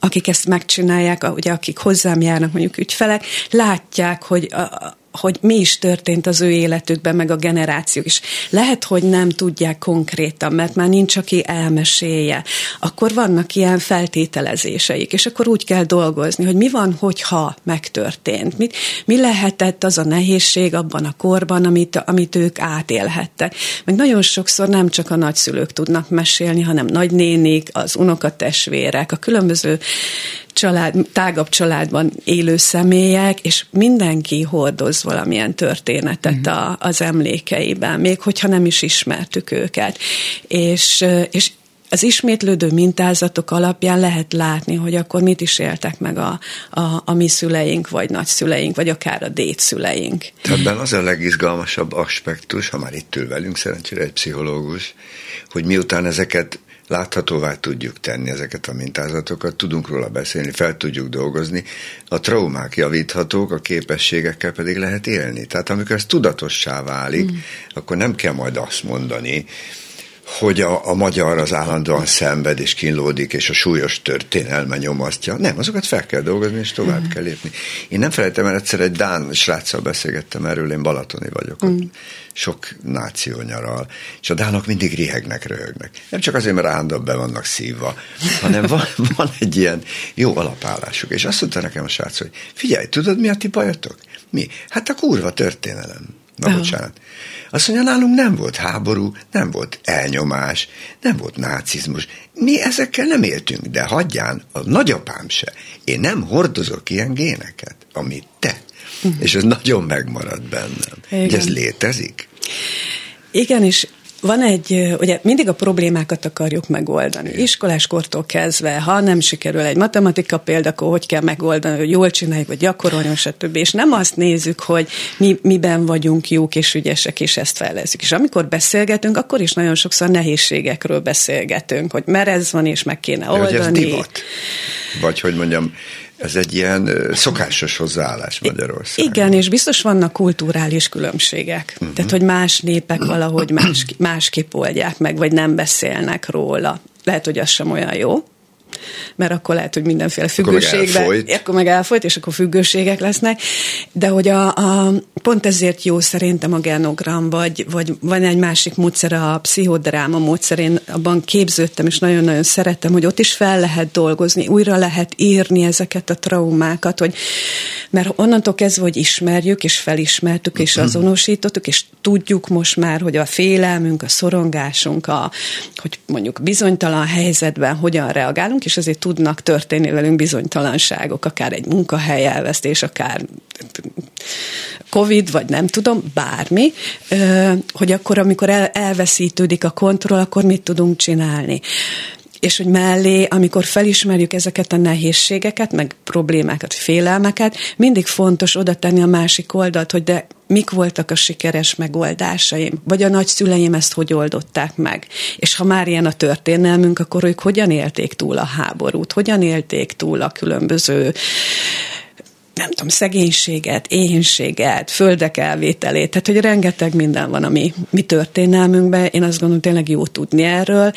akik ezt megcsinálják, ugye akik hozzám járnak mondjuk ügyfelek, látják, hogy a, hogy mi is történt az ő életükben, meg a generációk is. Lehet, hogy nem tudják konkrétan, mert már nincs, aki elmesélje. Akkor vannak ilyen feltételezéseik, és akkor úgy kell dolgozni, hogy mi van, hogyha megtörtént. Mit, mi lehetett az a nehézség abban a korban, amit, amit ők átélhettek. Meg nagyon sokszor nem csak a nagyszülők tudnak mesélni, hanem nagynénik, az unokatestvérek, a különböző család, tágabb családban élő személyek, és mindenki hordoz valamilyen történetet mm. a, az emlékeiben, még hogyha nem is ismertük őket. És, és az ismétlődő mintázatok alapján lehet látni, hogy akkor mit is éltek meg a, a, a mi szüleink, vagy nagyszüleink, vagy akár a dédszüleink. Ebben az a legizgalmasabb aspektus, ha már itt ül velünk szerencsére egy pszichológus, hogy miután ezeket láthatóvá tudjuk tenni ezeket a mintázatokat, tudunk róla beszélni, fel tudjuk dolgozni, a traumák javíthatók, a képességekkel pedig lehet élni. Tehát amikor ez tudatossá válik, mm. akkor nem kell majd azt mondani, hogy a, a magyar az állandóan szenved és kínlódik, és a súlyos történelme nyomasztja. Nem, azokat fel kell dolgozni, és tovább mm. kell lépni. Én nem felejtem el, egyszer egy Dán sráccal beszélgettem erről, én balatoni vagyok, mm. sok náció nyaral, és a dánok mindig rihegnek, röhögnek. Nem csak azért, mert állandóan be vannak szívva, hanem van, van egy ilyen jó alapállásuk. És azt mondta nekem a srác, hogy figyelj, tudod, mi a ti bajotok? Mi? Hát a kurva történelem. Na, uh-huh. bocsánat. Azt mondja, nálunk nem volt háború, nem volt elnyomás, nem volt nácizmus. Mi ezekkel nem éltünk, de hagyján, a nagyapám se. Én nem hordozok ilyen géneket, amit te. Uh-huh. És ez nagyon megmarad bennem. Igen. ez létezik? Igen, és van egy, ugye mindig a problémákat akarjuk megoldani. Iskoláskortól kezdve, ha nem sikerül egy matematika példa, akkor hogy kell megoldani, hogy jól csináljuk, vagy gyakoroljon, stb. És nem azt nézzük, hogy mi, miben vagyunk jók és ügyesek, és ezt fejlezzük. És amikor beszélgetünk, akkor is nagyon sokszor nehézségekről beszélgetünk, hogy mert ez van, és meg kéne oldani. Hogy ez divat. Vagy hogy mondjam, ez egy ilyen szokásos hozzáállás Magyarországon. Igen, és biztos vannak kulturális különbségek. Uh-huh. Tehát, hogy más népek valahogy más, másképp oldják meg, vagy nem beszélnek róla. Lehet, hogy az sem olyan jó mert akkor lehet, hogy mindenféle függőségben, akkor meg, akkor meg elfolyt, és akkor függőségek lesznek, de hogy a, a pont ezért jó szerintem a genogram, vagy, vagy van egy másik módszer, a pszichodráma módszer, én abban képződtem, és nagyon-nagyon szerettem, hogy ott is fel lehet dolgozni, újra lehet írni ezeket a traumákat, hogy mert onnantól kezdve, hogy ismerjük, és felismertük, és mhm. azonosítottuk, és tudjuk most már, hogy a félelmünk, a szorongásunk, a, hogy mondjuk bizonytalan helyzetben hogyan reagálunk, és azért tudnak történni velünk bizonytalanságok, akár egy munkahely elvesztés, akár Covid, vagy nem tudom, bármi, hogy akkor, amikor el, elveszítődik a kontroll, akkor mit tudunk csinálni és hogy mellé, amikor felismerjük ezeket a nehézségeket, meg problémákat, félelmeket, mindig fontos oda tenni a másik oldalt, hogy de mik voltak a sikeres megoldásaim, vagy a nagyszüleim ezt hogy oldották meg. És ha már ilyen a történelmünk, akkor ők hogyan élték túl a háborút, hogyan élték túl a különböző nem tudom, szegénységet, éhénységet, földek elvételét, tehát hogy rengeteg minden van a mi, mi történelmünkben, én azt gondolom tényleg jó tudni erről,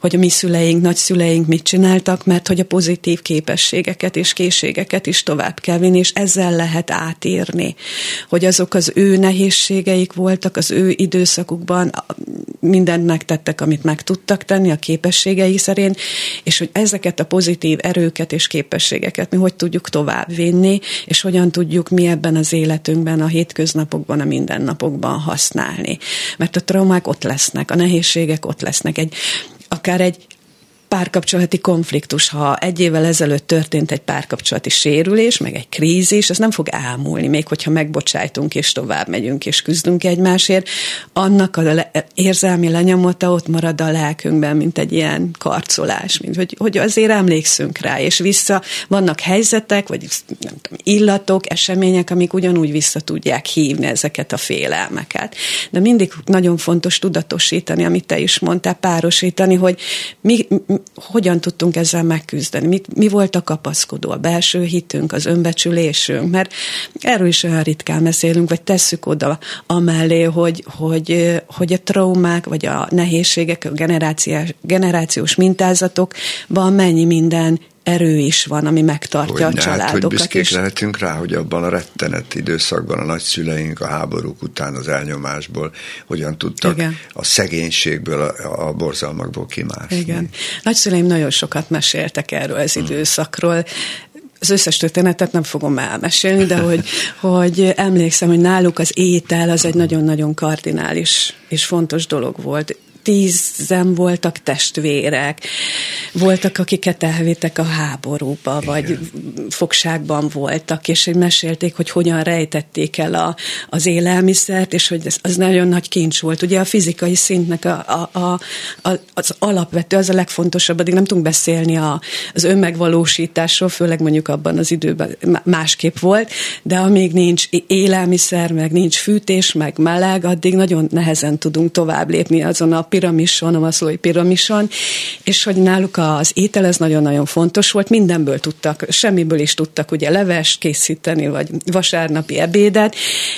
hogy a mi szüleink, nagyszüleink mit csináltak, mert hogy a pozitív képességeket és készségeket is tovább kell vinni, és ezzel lehet átírni, hogy azok az ő nehézségeik voltak, az ő időszakukban mindent megtettek, amit meg tudtak tenni a képességei szerint, és hogy ezeket a pozitív erőket és képességeket mi hogy tudjuk tovább vinni, és hogyan tudjuk mi ebben az életünkben, a hétköznapokban, a mindennapokban használni. Mert a traumák ott lesznek, a nehézségek ott lesznek. Egy, akár egy párkapcsolati konfliktus, ha egy évvel ezelőtt történt egy párkapcsolati sérülés, meg egy krízis, az nem fog elmúlni, még hogyha megbocsájtunk és tovább megyünk és küzdünk egymásért, annak a le- érzelmi lenyomata ott marad a lelkünkben, mint egy ilyen karcolás, mint hogy, hogy azért emlékszünk rá, és vissza vannak helyzetek, vagy nem tudom, illatok, események, amik ugyanúgy vissza tudják hívni ezeket a félelmeket. De mindig nagyon fontos tudatosítani, amit te is mondtál, párosítani, hogy mi, hogyan tudtunk ezzel megküzdeni? Mi, mi volt a kapaszkodó, a belső hitünk, az önbecsülésünk? Mert erről is olyan ritkán beszélünk, vagy tesszük oda amellé, hogy, hogy, hogy a traumák, vagy a nehézségek, a generációs mintázatokban mennyi minden erő is van, ami megtartja hogy, a családokat. Hát, hogy büszkék és... lehetünk rá, hogy abban a rettenet időszakban a nagyszüleink a háborúk után az elnyomásból hogyan tudtak Igen. a szegénységből, a, a borzalmakból kimászni. Igen. Nagyszüleim nagyon sokat meséltek erről az hmm. időszakról az összes történetet nem fogom elmesélni, de hogy, hogy emlékszem, hogy náluk az étel az egy nagyon-nagyon kardinális és fontos dolog volt tízen voltak testvérek, voltak, akiket elvittek a háborúba, Igen. vagy fogságban voltak, és mesélték, hogy hogyan rejtették el a, az élelmiszert, és hogy ez, az nagyon nagy kincs volt. Ugye a fizikai szintnek a, a, a, a, az alapvető, az a legfontosabb, addig nem tudunk beszélni a, az önmegvalósításról, főleg mondjuk abban az időben másképp volt, de amíg nincs élelmiszer, meg nincs fűtés, meg meleg, addig nagyon nehezen tudunk tovább lépni azon a pillanatban, piramison, a maszlói piramison, és hogy náluk az étel ez nagyon-nagyon fontos volt, mindenből tudtak, semmiből is tudtak ugye levest készíteni, vagy vasárnapi ebédet,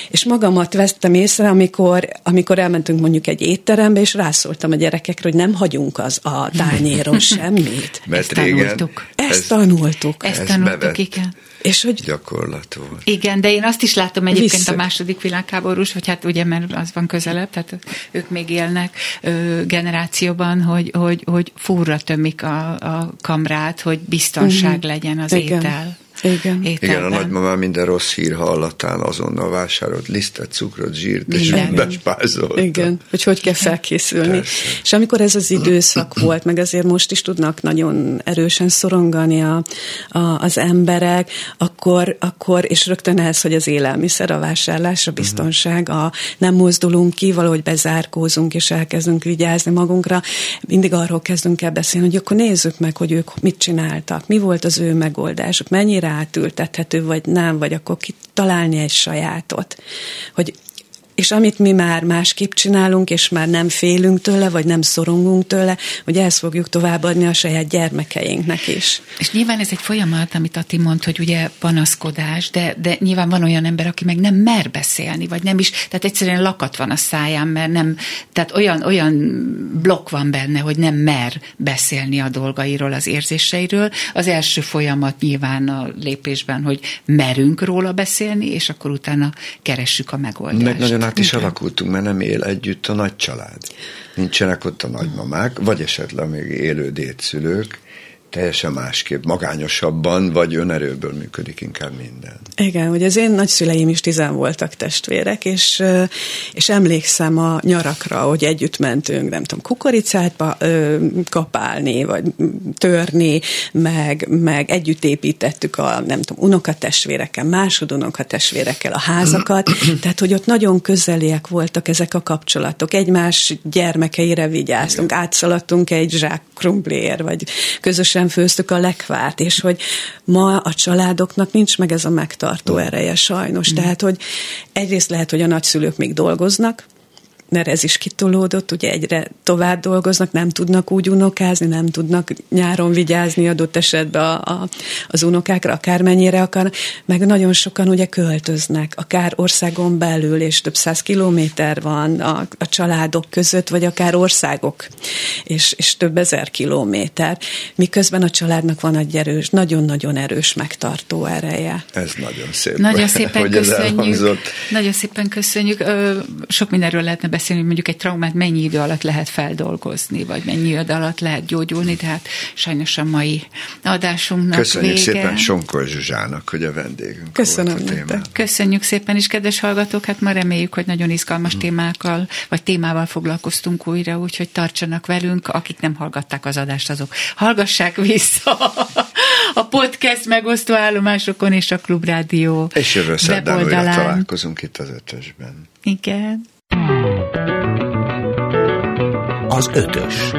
és magamat vettem észre, amikor, amikor elmentünk mondjuk egy étterembe, és rászóltam a gyerekekre, hogy nem hagyunk az a tányéron semmit. Mert Ezt régen tanultuk. Ezt ez, tanultuk. Ezt Ez tanultuk, bevett. igen. És hogy gyakorlat volt. Igen, de én azt is látom egyébként Vissza. a második világháborús, hogy hát ugye, mert az van közelebb, tehát ők még élnek ö, generációban, hogy, hogy, hogy fúrra tömik a, a kamrát, hogy biztonság Mhm. legyen az Igen. étel. Igen. Igen, a nagymamám minden rossz hír hallatán azonnal vásárolt lisztet, cukrot, zsírt, és bespázolta. Igen, hogy hogy kell felkészülni. Persze. És amikor ez az időszak volt, meg azért most is tudnak nagyon erősen szorongani a, a, az emberek, akkor, akkor, és rögtön ez, hogy az élelmiszer, a vásárlás, a biztonság, a, nem mozdulunk ki, valahogy bezárkózunk, és elkezdünk vigyázni magunkra, mindig arról kezdünk el beszélni, hogy akkor nézzük meg, hogy ők mit csináltak, mi volt az ő megoldásuk, mennyire átültethető, vagy nem, vagy akkor kitalálni egy sajátot. Hogy és amit mi már másképp csinálunk, és már nem félünk tőle, vagy nem szorongunk tőle, hogy ezt fogjuk továbbadni a saját gyermekeinknek is. És nyilván ez egy folyamat, amit Ati mond, hogy ugye panaszkodás, de, de nyilván van olyan ember, aki meg nem mer beszélni, vagy nem is, tehát egyszerűen lakat van a száján, mert nem, tehát olyan, olyan blokk van benne, hogy nem mer beszélni a dolgairól, az érzéseiről. Az első folyamat nyilván a lépésben, hogy merünk róla beszélni, és akkor utána keressük a megoldást. Meg nagyon át is alakultunk, mert nem él együtt a nagy család. Nincsenek ott a nagymamák, vagy esetleg még élő dédszülők, teljesen másképp, magányosabban, vagy önerőből működik inkább minden. Igen, hogy az én nagyszüleim is tizen voltak testvérek, és, és emlékszem a nyarakra, hogy együtt mentünk, nem tudom, kukoricát kapálni, vagy törni, meg, meg együtt építettük a, nem tudom, unokatestvérekkel, másodunokatestvérekkel a házakat, tehát, hogy ott nagyon közeliek voltak ezek a kapcsolatok, egymás gyermekeire vigyáztunk, átszaladtunk egy zsák krumplér, vagy közösen főztük a lekvárt, és hogy ma a családoknak nincs meg ez a megtartó ereje sajnos. Tehát, hogy egyrészt lehet, hogy a nagyszülők még dolgoznak, mert ez is kitolódott, ugye egyre tovább dolgoznak, nem tudnak úgy unokázni, nem tudnak nyáron vigyázni adott esetben a, a, az unokákra, akármennyire akar, meg nagyon sokan ugye költöznek, akár országon belül, és több száz kilométer van a, a családok között, vagy akár országok, és, és több ezer kilométer, miközben a családnak van egy erős, nagyon-nagyon erős megtartó ereje. Ez nagyon szép. Nagyon szépen hogy köszönjük. Nagyon szépen köszönjük. Ö, Sok mindenről lehetne beszélni, hogy mondjuk egy traumát mennyi idő alatt lehet feldolgozni, vagy mennyi idő alatt lehet gyógyulni, tehát sajnos a mai adásunknak Köszönjük vége. szépen Sonkor Zsuzsának, hogy a vendégünk Köszönöm volt a témában. Köszönjük szépen is, kedves hallgatók, hát ma reméljük, hogy nagyon izgalmas témákkal, vagy témával foglalkoztunk újra, úgyhogy tartsanak velünk, akik nem hallgatták az adást, azok hallgassák vissza a podcast megosztó állomásokon és a Klubrádió És jövő szerdán találkozunk itt az ötösben. Igen. Az ötös.